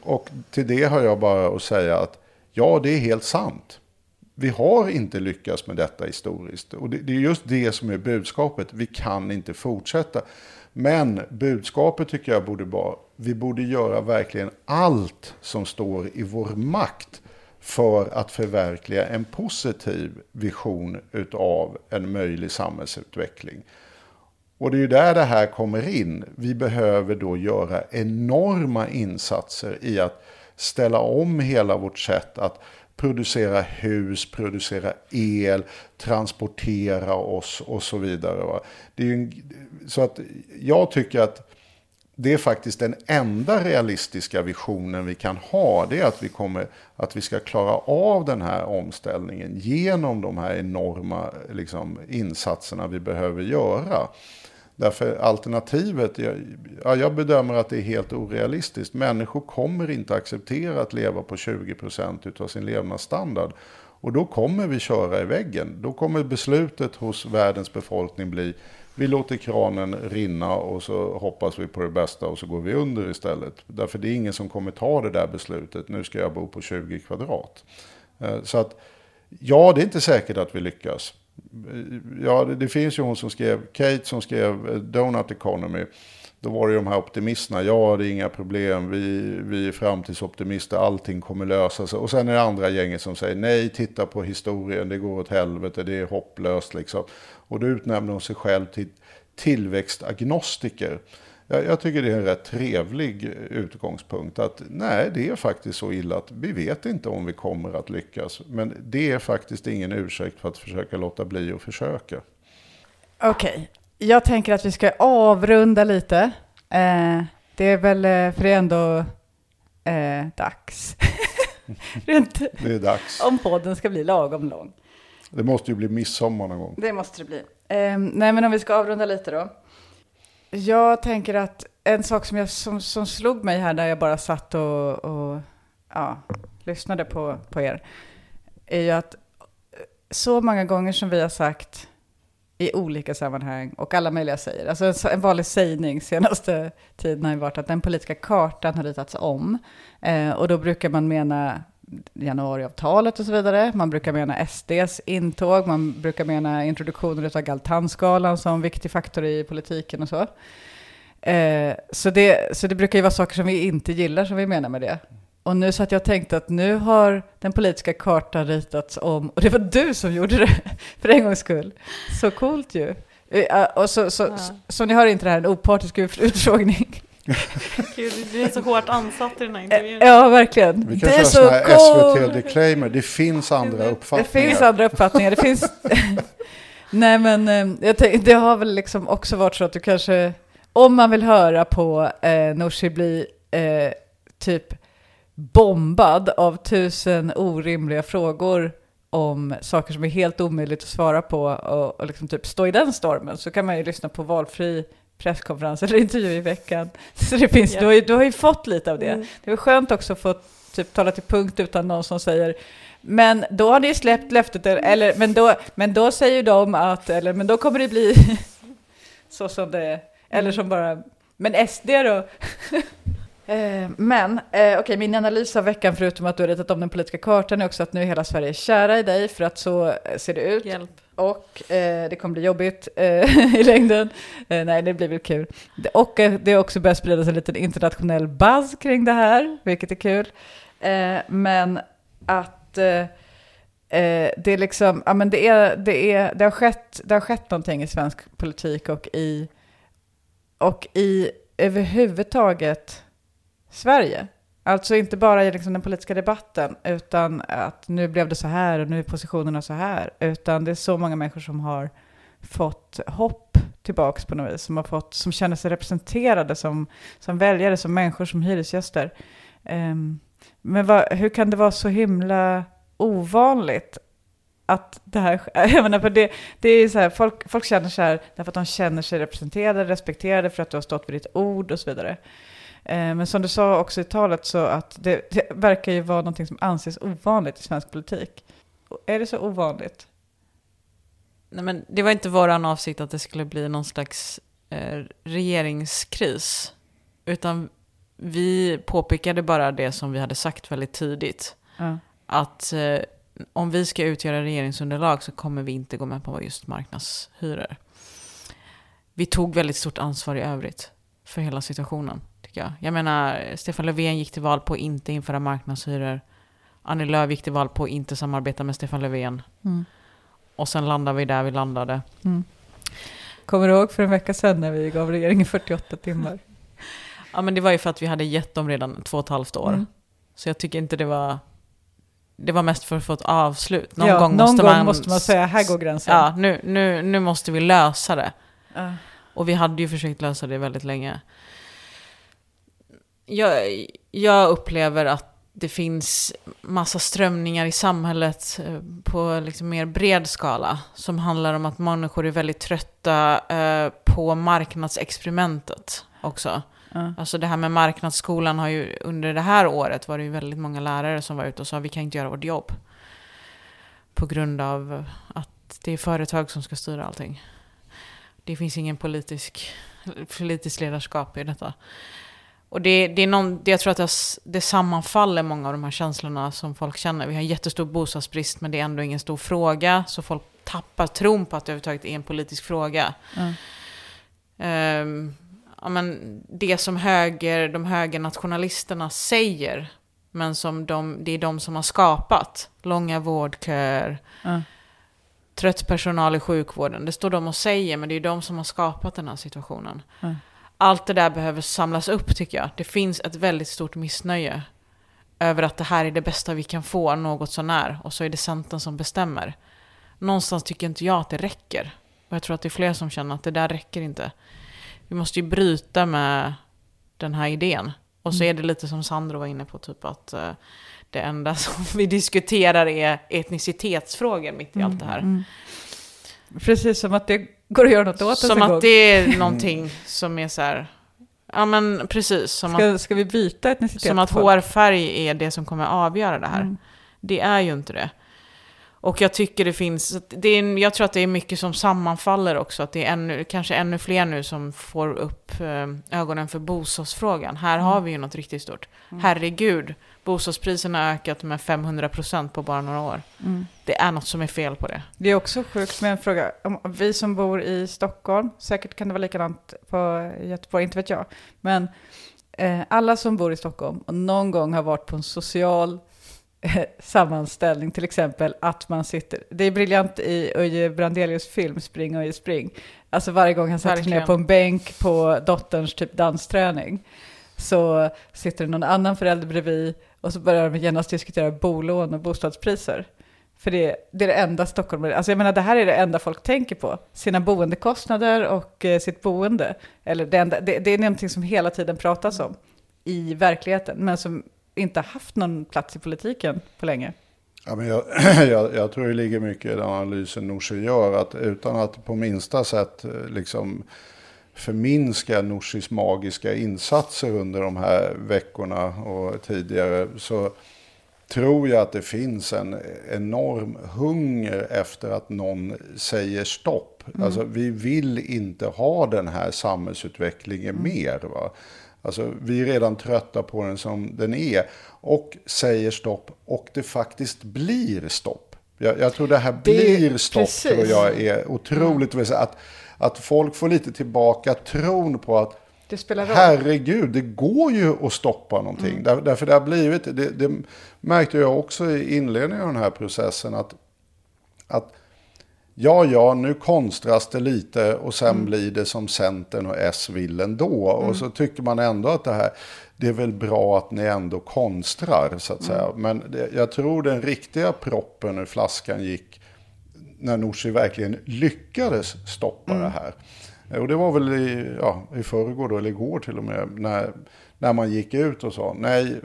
Och till det har jag bara att säga att ja, det är helt sant. Vi har inte lyckats med detta historiskt. Och det, det är just det som är budskapet. Vi kan inte fortsätta. Men budskapet tycker jag borde vara, vi borde göra verkligen allt som står i vår makt för att förverkliga en positiv vision utav en möjlig samhällsutveckling. Och det är ju där det här kommer in. Vi behöver då göra enorma insatser i att ställa om hela vårt sätt att producera hus, producera el, transportera oss och så vidare. Det är ju en, så att jag tycker att det är faktiskt den enda realistiska visionen vi kan ha. Det är att vi, kommer, att vi ska klara av den här omställningen genom de här enorma liksom, insatserna vi behöver göra. Därför alternativet, jag, ja, jag bedömer att det är helt orealistiskt. Människor kommer inte acceptera att leva på 20% av sin levnadsstandard. Och då kommer vi köra i väggen. Då kommer beslutet hos världens befolkning bli vi låter kranen rinna och så hoppas vi på det bästa och så går vi under istället. Därför det är ingen som kommer ta det där beslutet. Nu ska jag bo på 20 kvadrat. Eh, så att ja, det är inte säkert att vi lyckas. Ja, det, det finns ju hon som skrev, Kate som skrev eh, Donut Economy. Då var det de här optimisterna, ja det är inga problem, vi, vi är framtidsoptimister, allting kommer lösa sig. Och sen är det andra gänget som säger, nej titta på historien, det går åt helvete, det är hopplöst liksom. Och då utnämner hon sig själv till tillväxtagnostiker. Jag, jag tycker det är en rätt trevlig utgångspunkt. Att nej, det är faktiskt så illa att vi vet inte om vi kommer att lyckas. Men det är faktiskt ingen ursäkt för att försöka låta bli att försöka. Okej, jag tänker att vi ska avrunda lite. Eh, det är väl, eh, för det är ändå eh, dags. Rent, Det är dags. om podden ska bli lagom lång. Det måste ju bli midsommar någon gång. Det måste det bli. Eh, nej, men om vi ska avrunda lite då. Jag tänker att en sak som, jag, som, som slog mig här när jag bara satt och, och ja, lyssnade på, på er, är ju att så många gånger som vi har sagt i olika sammanhang och alla möjliga säger, alltså en, en vanlig sägning senaste tiden har ju varit att den politiska kartan har ritats om. Eh, och då brukar man mena januariavtalet och så vidare. Man brukar mena SDs intåg, man brukar mena introduktionen av Galtanskalan som viktig faktor i politiken och så. Eh, så, det, så det brukar ju vara saker som vi inte gillar som vi menar med det. Och nu så att jag tänkte att nu har den politiska kartan ritats om, och det var du som gjorde det, för en gångs skull. Så coolt ju. Eh, och så, så, Ja. så, så ni hör inte det här, en opartisk ut- utfrågning. Gud, du är så hårt ansatt i den här Eh, intervjun. Ja, verkligen. Vi kan det köra är sån så här coolt. SVT-disclaimer. Det finns andra Det uppfattningar. finns andra uppfattningar. Det finns... Nej, men eh, jag tänk, det har väl liksom också varit så att du kanske, om man vill höra på eh, Nooshi bli eh, typ bombad av tusen orimliga frågor om saker som är helt omöjligt att svara på och, och liksom typ stå i den stormen så kan man ju lyssna på valfri presskonferens eller intervju i veckan. Så det finns, Ja. du, har ju, du har ju fått lite av det. Mm. Det var skönt också att få typ tala till punkt utan någon som säger men då har ni släppt löftet, eller men då, men då säger de att, eller men då kommer det bli så som det är. Eller som bara, men SD då? Eh, Men, eh, okej, min analys av veckan, förutom att du har ritat om den politiska kartan, är också att nu är hela Sverige kära i dig, för att så eh, ser det ut. Hjälp. Och eh, det kommer bli jobbigt eh, i längden. Eh, nej, det blir väl kul. Och det har också börjat spridas en liten internationell buzz kring det här, vilket är kul. Men att det är liksom, ja men det är, det är, det har skett, det har skett någonting i svensk politik och i, och i överhuvudtaget Sverige. Alltså inte bara i liksom den politiska debatten, utan att nu blev det så här och nu är positionerna så här, utan det är så många människor som har fått hopp tillbaks på något vis, som, har fått, som känner sig representerade som, som väljare, som människor, som hyresgäster. Um, men vad, hur kan det vara så himla ovanligt att det här sker? Jag menar, för det, det är så här, folk, folk känner så här därför att de känner sig representerade, respekterade för att du har stått vid ditt ord och så vidare. Eh, Men som du sa också i talet så att det, det verkar ju vara någonting som anses ovanligt i svensk politik. Är det så ovanligt? Nej, men det var inte vår avsikt att det skulle bli någon slags eh, regeringskris. Utan vi påpekade bara det som vi hade sagt väldigt tidigt. Ja. Att eh, om vi ska utgöra regeringsunderlag så kommer vi inte gå med på just marknadshyror. Vi tog väldigt stort ansvar i övrigt för hela situationen, tycker jag. Jag menar, Stefan Löfven gick till val på att inte införa marknadshyror. Annie Lööf gick till val på att inte samarbeta med Stefan Löfven. Mm. Och sen landade vi där vi landade. Kommer du ihåg för en vecka sedan när vi gav regeringen 48 timmar? Ja men det var ju för att vi hade gett dem redan två och ett halvt år. Mm. Så jag tycker inte det var... Det var mest för att få ett avslut. Någon ja, gång, någon måste, gång man, måste man säga, här går gränsen. Ja, nu, nu, nu måste vi lösa det. Ja. Och vi hade ju försökt lösa det väldigt länge. Jag, jag upplever att det finns massa strömningar i samhället eh, på liksom mer bred skala. Som handlar om att människor är väldigt trötta eh, på marknadsexperimentet också. Ja. Alltså det här med marknadsskolan har ju under det här året var det ju väldigt många lärare som var ute och sa vi kan inte göra vårt jobb. På grund av att det är företag som ska styra allting. Det finns ingen politisk, politisk ledarskap i detta. Och det, det är någon, det, jag tror att det, det sammanfaller många av de här känslorna som folk känner. Vi har jättestor bostadsbrist men det är ändå ingen stor fråga. Så folk tappar tron på att det överhuvudtaget är en politisk fråga. Ja. Ehm, ja, men det som höger, de högernationalisterna säger, men som de, det är de som har skapat. Långa vårdköer, Ja. trött personal i sjukvården. Det står de och säger, men det är de som har skapat den här situationen. Ja. Allt det där behöver samlas upp tycker jag. Det finns ett väldigt stort missnöje över att det här är det bästa vi kan få, något sånär. Och så är det Centern som bestämmer. Någonstans tycker inte jag att det räcker. Och jag tror att det är fler som känner att det där räcker inte. Vi måste ju bryta med den här idén. Och så är det lite som Sandro var inne på, typ att eh, det enda som vi diskuterar är etnicitetsfrågor mitt i allt det här. Mm. Precis som att det går att göra något åt Som en gång. att det är någonting som är så här, ja men precis, som att, Ska, ska vi byta etnicitet? som att hårfärg är det som kommer avgöra det här. Mm. Det är ju inte det. Och jag tycker det finns, det är, jag tror att det är mycket som sammanfaller också, att det är ännu, kanske ännu fler nu som får upp eh, ögonen för bostadsfrågan. Här har vi ju något riktigt stort. Herregud, bostadspriserna har ökat med 500% på bara några år. Mm. Det är något som är fel på det. Det är också sjukt med en fråga. Vi som bor i Stockholm, säkert kan det vara likadant på Göteborg, inte vet jag. Men eh, alla som bor i Stockholm och någon gång har varit på en social eh, sammanställning, till exempel att man sitter, det är briljant i Öje Brandelius film Spring Öje Spring. Alltså varje gång han sätter sig ner på en bänk på dotterns typ dansträning så sitter det någon annan förälder bredvid och så börjar de genast diskutera bolån och bostadspriser. För det, det är det enda Stockholm, alltså jag menar det här är det enda folk tänker på, sina boendekostnader och eh, sitt boende. Eller det, enda, det, det är någonting som hela tiden pratas om i verkligheten, men som inte haft någon plats i politiken på länge. Ja, men jag, jag, jag tror det ligger mycket i den analysen Nooshi gör, att utan att på minsta sätt eh, liksom förminska Nooshis magiska insatser under de här veckorna och tidigare, så tror jag att det finns en enorm hunger efter att någon säger stopp. Alltså, vi vill inte ha den här samhällsutvecklingen mer. Va? Alltså, vi är redan trötta på den som den är. Och säger stopp och det faktiskt blir stopp. Jag, jag tror det här Det- blir stopp precis. tror jag är otroligt väsentligt. Att, att folk får lite tillbaka tron på att Det spelar roll. Herregud, det går ju att stoppa någonting. Mm. Där, därför det har blivit, det, det märkte jag också i inledningen av den här processen, att, att ja, ja, nu konstras det lite och sen Mm. blir det som Centern och S vill ändå. Och så tycker man ändå att det här, det är väl bra att ni ändå konstrar, så att säga. Mm. Men det, jag tror den riktiga proppen ur flaskan gick när Nooshi verkligen lyckades stoppa Mm. det här. Och det var väl i, ja, i förrgår då, eller igår till och med, när, när man gick ut och sa nej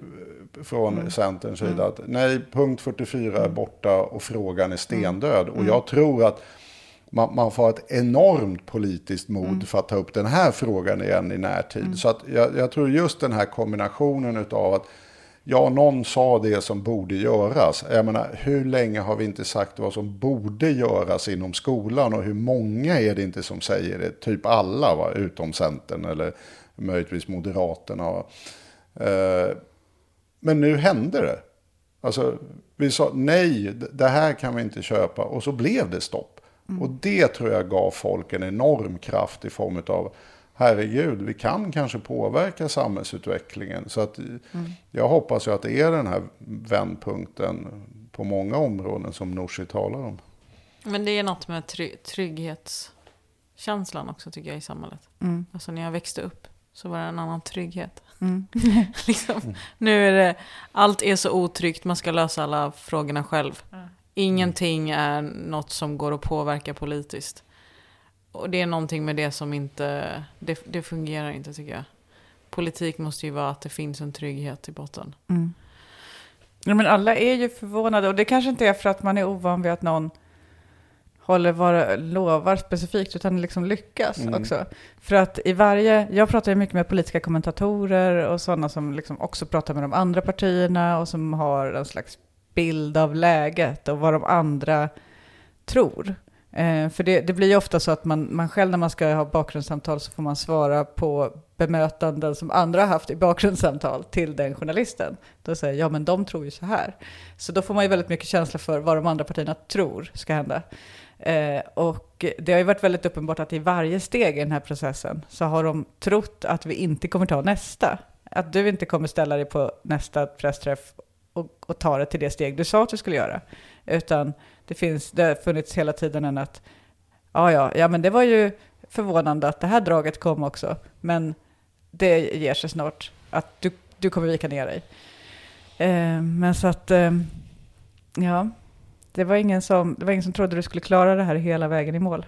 från Mm. Centerns sida. Att, nej, punkt 44 är borta och frågan är Mm. stendöd. Och jag tror att man, man får ett enormt politiskt mod Mm. för att ta upp den här frågan igen i närtid. Så att jag, jag tror just den här kombinationen av att Ja, någon sa det som borde göras. Jag menar, hur länge har vi inte sagt vad som borde göras inom skolan och hur många är det inte som säger det? Typ alla, va? utom Centern eller möjligtvis Moderaterna. Eh, men nu hände det. Alltså, vi sa nej, det här kan vi inte köpa. Och så blev det stopp. Och det tror jag gav folk en enorm kraft i form av herregud, vi kan kanske påverka samhällsutvecklingen. Så att jag hoppas ju att det är den här vändpunkten på många områden som Nooshi talar om. Men det är något med try- trygghetskänslan också tycker jag i samhället. Mm. Alltså när jag växte upp så var det en annan trygghet. Mm. liksom. Nu är det, allt är så otryggt, man ska lösa alla frågorna själv. Ingenting är något som går att påverka politiskt. Och det är någonting med det som inte, det, det fungerar inte tycker jag. Politik måste ju vara att det finns en trygghet i botten. Mm. Ja, men alla är ju förvånade och det kanske inte är för att man är ovan vid att någon håller vad lovar specifikt utan liksom lyckas Mm. också. För att i varje, jag pratar ju mycket med politiska kommentatorer och sådana som liksom också pratar med de andra partierna och som har en slags bild av läget och vad de andra tror. Eh, för det, det blir ju ofta så att man, man själv när man ska ha bakgrundssamtal så får man svara på bemötanden som andra har haft i bakgrundssamtal till den journalisten. Då säger ja men de tror ju så här. Så då får man ju väldigt mycket känsla för vad de andra partierna tror ska hända. Eh, och det har ju varit väldigt uppenbart att i varje steg i den här processen så har de trott att vi inte kommer ta nästa. Att du inte kommer ställa dig på nästa pressträff och, och ta det till det steg du sa att du skulle göra. Utan det, finns, det har funnits hela tiden en att ja, ja, ja, men det var ju förvånande att det här draget kom också. Men det ger sig snart att du, du kommer vika ner dig. Eh, men så att, eh, ja, det var, ingen som, det var ingen som trodde du skulle klara det här hela vägen i mål.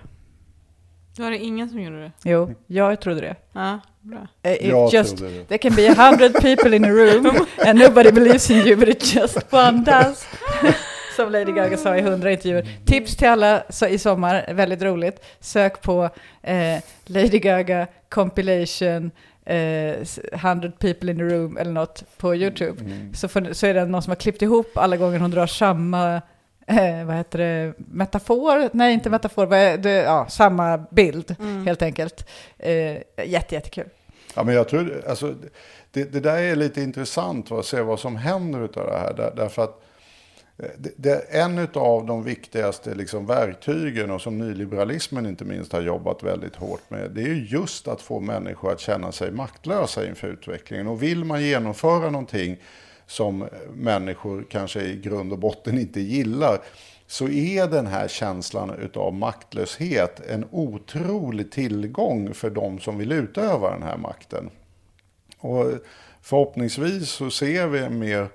Var det ingen som gjorde det. Jo, jag trodde det. Ja, bra. Eh, it Jag just, trodde det. There can be a hundred people in a room and nobody believes in you but it just one does. Som Lady Gaga sa i hundra intervjuer. Tips till alla i sommar, väldigt roligt. Sök på eh, Lady Gaga compilation eh, 100 people in a room eller något på YouTube. Mm. Så, får, så är det någon som har klippt ihop alla gånger hon drar samma eh, vad heter det, metafor? Nej, inte metafor, vad är det? Ja, samma bild Mm. helt enkelt. Eh, jätte, jättekul. Ja, men jag tror, alltså, det, det där är lite intressant att se vad som händer utav det här. Där, därför att eh, Eh, det, det en av de viktigaste liksom, verktygen och som nyliberalismen inte minst har jobbat väldigt hårt med. Det är just att få människor att känna sig maktlösa inför utvecklingen. Och vill man genomföra någonting som människor kanske i grund och botten inte gillar så är den här känslan utav maktlöshet en otrolig tillgång för de som vill utöva den här makten. Och förhoppningsvis så ser vi en mer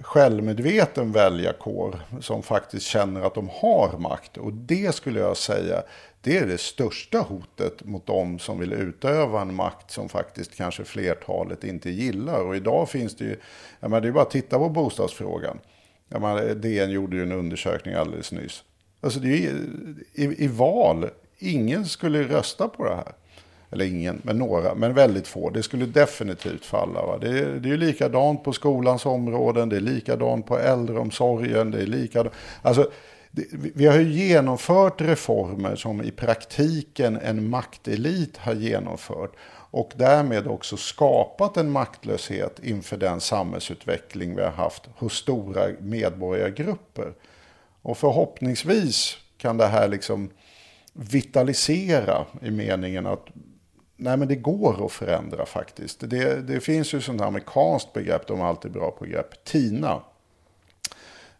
självmedveten väljarkår som faktiskt känner att de har makt. Och det skulle jag säga, det är det största hotet mot de som vill utöva en makt som faktiskt kanske flertalet inte gillar. Och idag finns det ju, jag menar, det är bara att titta på bostadsfrågan. Jag menar, DN gjorde ju en undersökning alldeles nyss. Alltså det är ju, i, i val, ingen skulle rösta på det här. Eller ingen, men några, men väldigt få. Det skulle definitivt falla. Va? Det, är, det är ju likadant på skolans områden, det är likadant på äldreomsorgen, det är likadant. Alltså, det, vi har ju genomfört reformer som i praktiken en maktelit har genomfört. Och därmed också skapat en maktlöshet inför den samhällsutveckling vi har haft hos stora medborgargrupper. Och förhoppningsvis kan det här liksom vitalisera i meningen att nej men det går att förändra faktiskt. Det, det finns ju sånt amerikanskt begrepp, de är alltid bra på begrepp, TINA.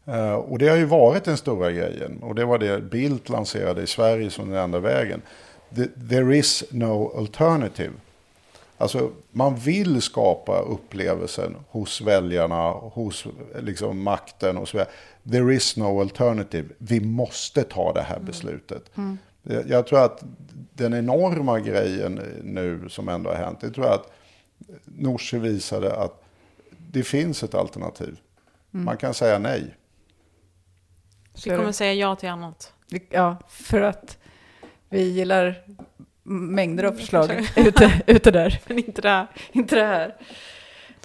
Eh, och det har ju varit den stora grejen. Och det var det Bildt lanserade i Sverige som den enda vägen. The, there is no alternative. Alltså man vill skapa upplevelsen hos väljarna, hos liksom makten och så vidare. There is no alternative. Vi måste ta det här beslutet. Jag- Jag tror att den enorma grejen nu som ändå har hänt, det tror jag att Nooshi visade att det finns ett alternativ. Man kan säga nej. Vi kommer säga ja till annat. Ja, för att vi gillar mängder av förslag ute, ute där. Men inte det här. Inte det här.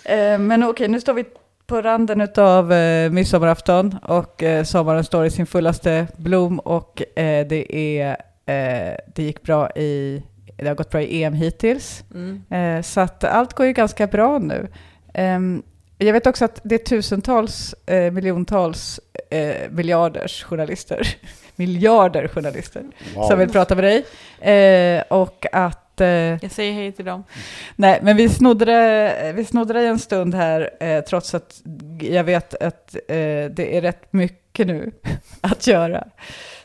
Eh, men okej, nu står vi på randen av eh, midsommarafton och eh, sommaren står i sin fullaste blom och eh, det, är, eh, det gick bra i det har gått bra i EM hittills. Mm. Eh, så att allt går ju ganska bra nu. Ehm, jag vet också att det är tusentals, eh, miljontals, eh, miljarders journalister, miljarder journalister Wow. som vill prata med dig. Och att, eh, Jag säger hej till dem. nej, men vi snodde, det, vi snodde dig en stund här, eh, trots att jag vet att eh, det är rätt mycket nu att göra.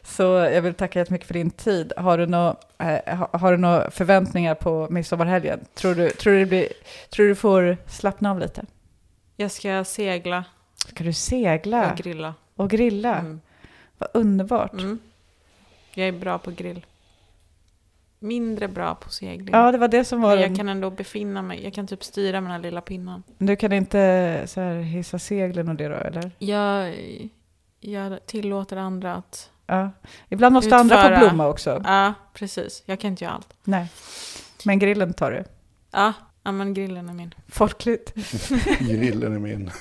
Så jag vill tacka jättemycket för din tid. Har du några eh, ha- har du några förväntningar på midsommarhelgen? Tror du, tror, du det blir, tror du får slappna av lite? Jag ska segla Ska du segla och grilla. och grilla? Mm. Vad underbart. Mm. Jag är bra på grill. Mindre bra på segling. Ja, det var det som var Men jag kan ändå befinna mig. Jag kan typ styra med den här lilla pinnen. Du kan inte så här, hissa seglen och det då, eller? Jag, jag tillåter andra att... Ja. Ibland måste andra få Utföra. blomma också. Ja, precis. Jag kan inte göra allt. Nej. Men grillen tar du. Ja, ja men grillen är min. Folkligt. Grillen är min.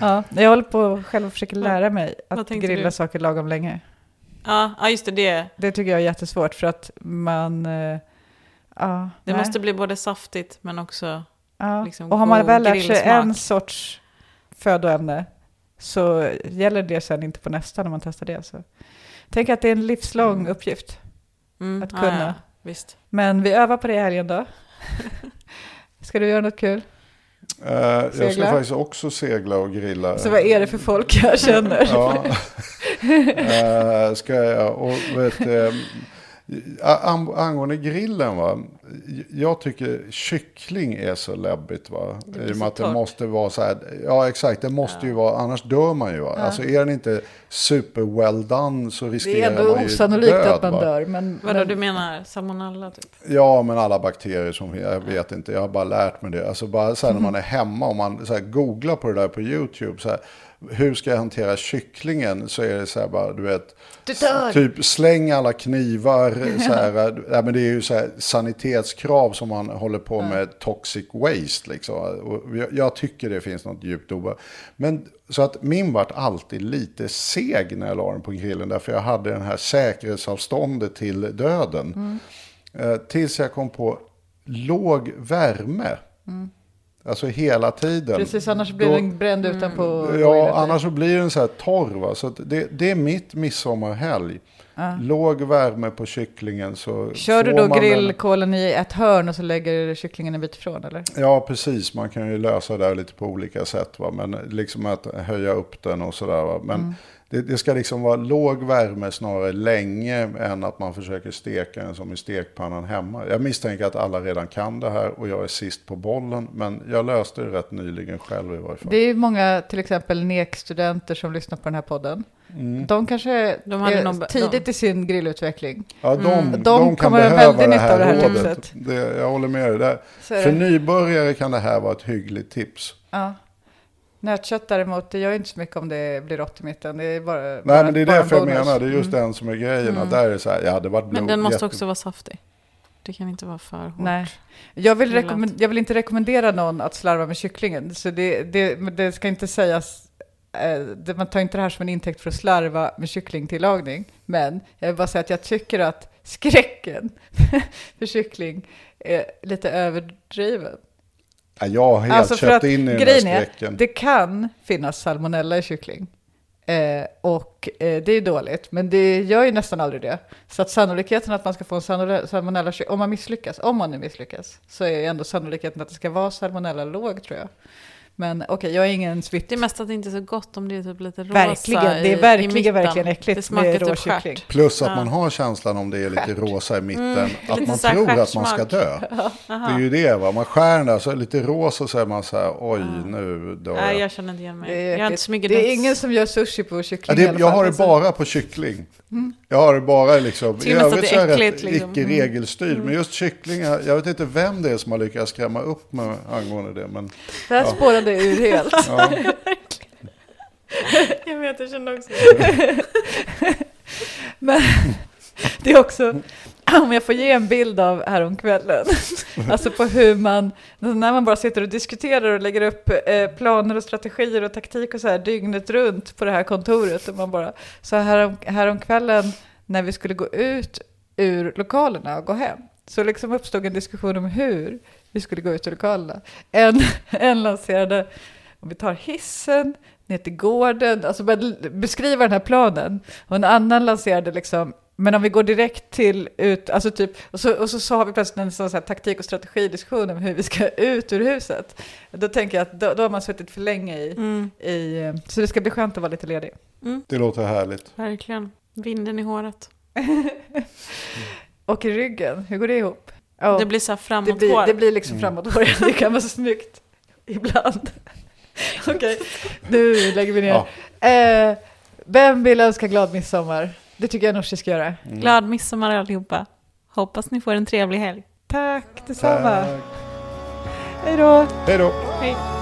Ja, jag håller på själv och försöker lära mig att grilla du? saker lagom länge. Ja, ja just det. Det, Det tycker jag är jättesvårt för att man... eh, Ja, det nej. måste bli både saftigt men också... ja. liksom Och har man väl lärt sig en sorts födoämne så gäller det sen inte på nästa när man testar det. Så. Tänk att det är en livslång Mm. uppgift. Mm, Att ja, kunna. Ja, visst. Men vi övar på det i helgen då. Ska du göra något kul? Eh, jag ska faktiskt också segla och grilla. Så vad är det för folk jag känner? Ja. Eh, ska jag, och vet, an- angående grillen va. Jag tycker kyckling är så läbbigt va. Det I och med att det torrt. måste vara så här. Ja exakt, det måste ju Ja. vara, annars dör man ju va. Ja. Alltså är den inte super well done så Det riskerar är ändå man ju osannolikt död, att man va? dör. Men, Vadå, men, du menar salmonella typ? Ja, men alla bakterier som jag vet inte. Jag har bara lärt mig det. Alltså bara så här när man är hemma och man så här googlar på det där på YouTube. Så här, hur ska jag hantera kycklingen? Så är det så här bara, du vet. Du! Typ släng alla knivar. Så här, ja, men det är ju så här sanitetskrav som man håller på med toxic waste. Liksom. Och jag, jag tycker det finns något djupt obe. Men så att min vart alltid lite seg när jag la den på grillen. Därför jag hade den här säkerhetsavståndet till döden. Eh, tills jag kom på låg värme. Alltså hela tiden. Precis, annars blir Då- den bränd utanpå. och Ja, annars så blir den så här torr. Va? Så det, det är mitt midsommarhelg. Ja. Låg värme på kycklingen så Kör du då grillkolen i ett hörn och så lägger du kycklingen en bit ifrån eller? Ja, precis. Man kan ju lösa det här lite på olika sätt. Va? Men liksom att höja upp den och sådär. Men Mm. Det, det ska liksom vara låg värme snarare länge än att man försöker steka den som i stekpannan hemma. Jag misstänker att alla redan kan det här och jag är sist på bollen. Men jag löste det rätt nyligen själv i varje fall. Det är många, till exempel NEK-studenter som lyssnar på den här podden. Mm. De kanske De hade är nog- tidigt i sin grillutveckling. Ja, de, Mm. de, De kan kommer behöva väldigt det nytta av det här rådet. tipset. Det, jag håller med dig där. För nybörjare kan det här vara ett hyggligt tips. Ja. Nötkött däremot, det gör inte så mycket om det blir rått i mitten. Det är bara, Nej, bara, men det är därför jag menar. Det är just Mm. den som är grejen. Mm. Att där är det så här, ja det var Men den måste också vara saftig. Det kan inte vara för hårt. Nej. Jag vill, rekommend- jag vill inte rekommendera någon att slarva med kycklingen. Så det, det, men det ska inte sägas, eh, det, man tar inte det här som en intäkt för att slarva med kycklingtillagning. Men jag vill bara säga att jag tycker att skräcken för kyckling är lite överdriven. Ja, jag har helt Alltså, köpt att in i den där grejen är, skräcken. Det kan finnas salmonella i kyckling. Eh, och eh, det är dåligt, men det gör ju nästan aldrig det. Så att sannolikheten att man ska få en salmonella- salmonella, om man misslyckas, om man nu misslyckas, så är ändå sannolikheten att det ska vara salmonella låg tror jag. Men okej, jag är ingen svitt. Det är mest att det inte är så gott om det är typ lite rosa Verkligen, det är verkligen, verkligen Det äckligt smakar med typ rå kyckling. Plus att Ja. man har känslan om det är lite rosa i mitten. Mm, att man tror att man ska dö. Det är ju det va. Man skär den där så är det lite rosa så är man så här oj nu dör Nej, jag. jag känner inte igen mig. Det är, jag har inte så mycket det är ingen som gör sushi på Ja, kyckling det, i alla jag har det Alltså, bara på kyckling. Jag har det bara liksom, i övrigt det så är jag rätt liksom. icke regelstyrd. Men just kycklingar, jag vet inte vem det är som har lyckats skrämma upp mig angående det. Men Det här spårade ur helt. ja, Jag vet, jag känner också Men det är också, om jag får ge en bild av häromkvällen, alltså på hur man, när man bara sitter och diskuterar och lägger upp eh, planer och strategier och taktik och så här dygnet runt på det här kontoret. Och man bara, så härom, häromkvällen när vi skulle gå ut ur lokalerna och gå hem. Så liksom uppstod en diskussion om hur vi skulle gå ut ur lokalerna. En, en lanserade, om vi tar hissen ner till gården, alltså började beskriva den här planen. Och en annan lanserade liksom, men om vi går direkt till ut, alltså typ, och så, och så, så har vi plötsligt en sån så här taktik och strategidiskussion om hur vi ska ut ur huset. Då tänker jag att då, då har man suttit för länge i, Mm, i, så det ska bli skönt att vara lite ledig. Det låter härligt. verkligen. Vinden i håret. Och i ryggen, hur går det ihop? Ja, Det blir så här det, framåt blir, hår. det blir liksom framåt hår. Det kan vara snyggt ibland. Okej, nu lägger vi ner. Ja. Eh, vem vill önska glad midsommar? Det tycker jag Nooshi ska göra. Glad midsommar allihopa. Hoppas ni får en trevlig helg. Tack detsamma. Tack. Hej då. Hej då. Hej.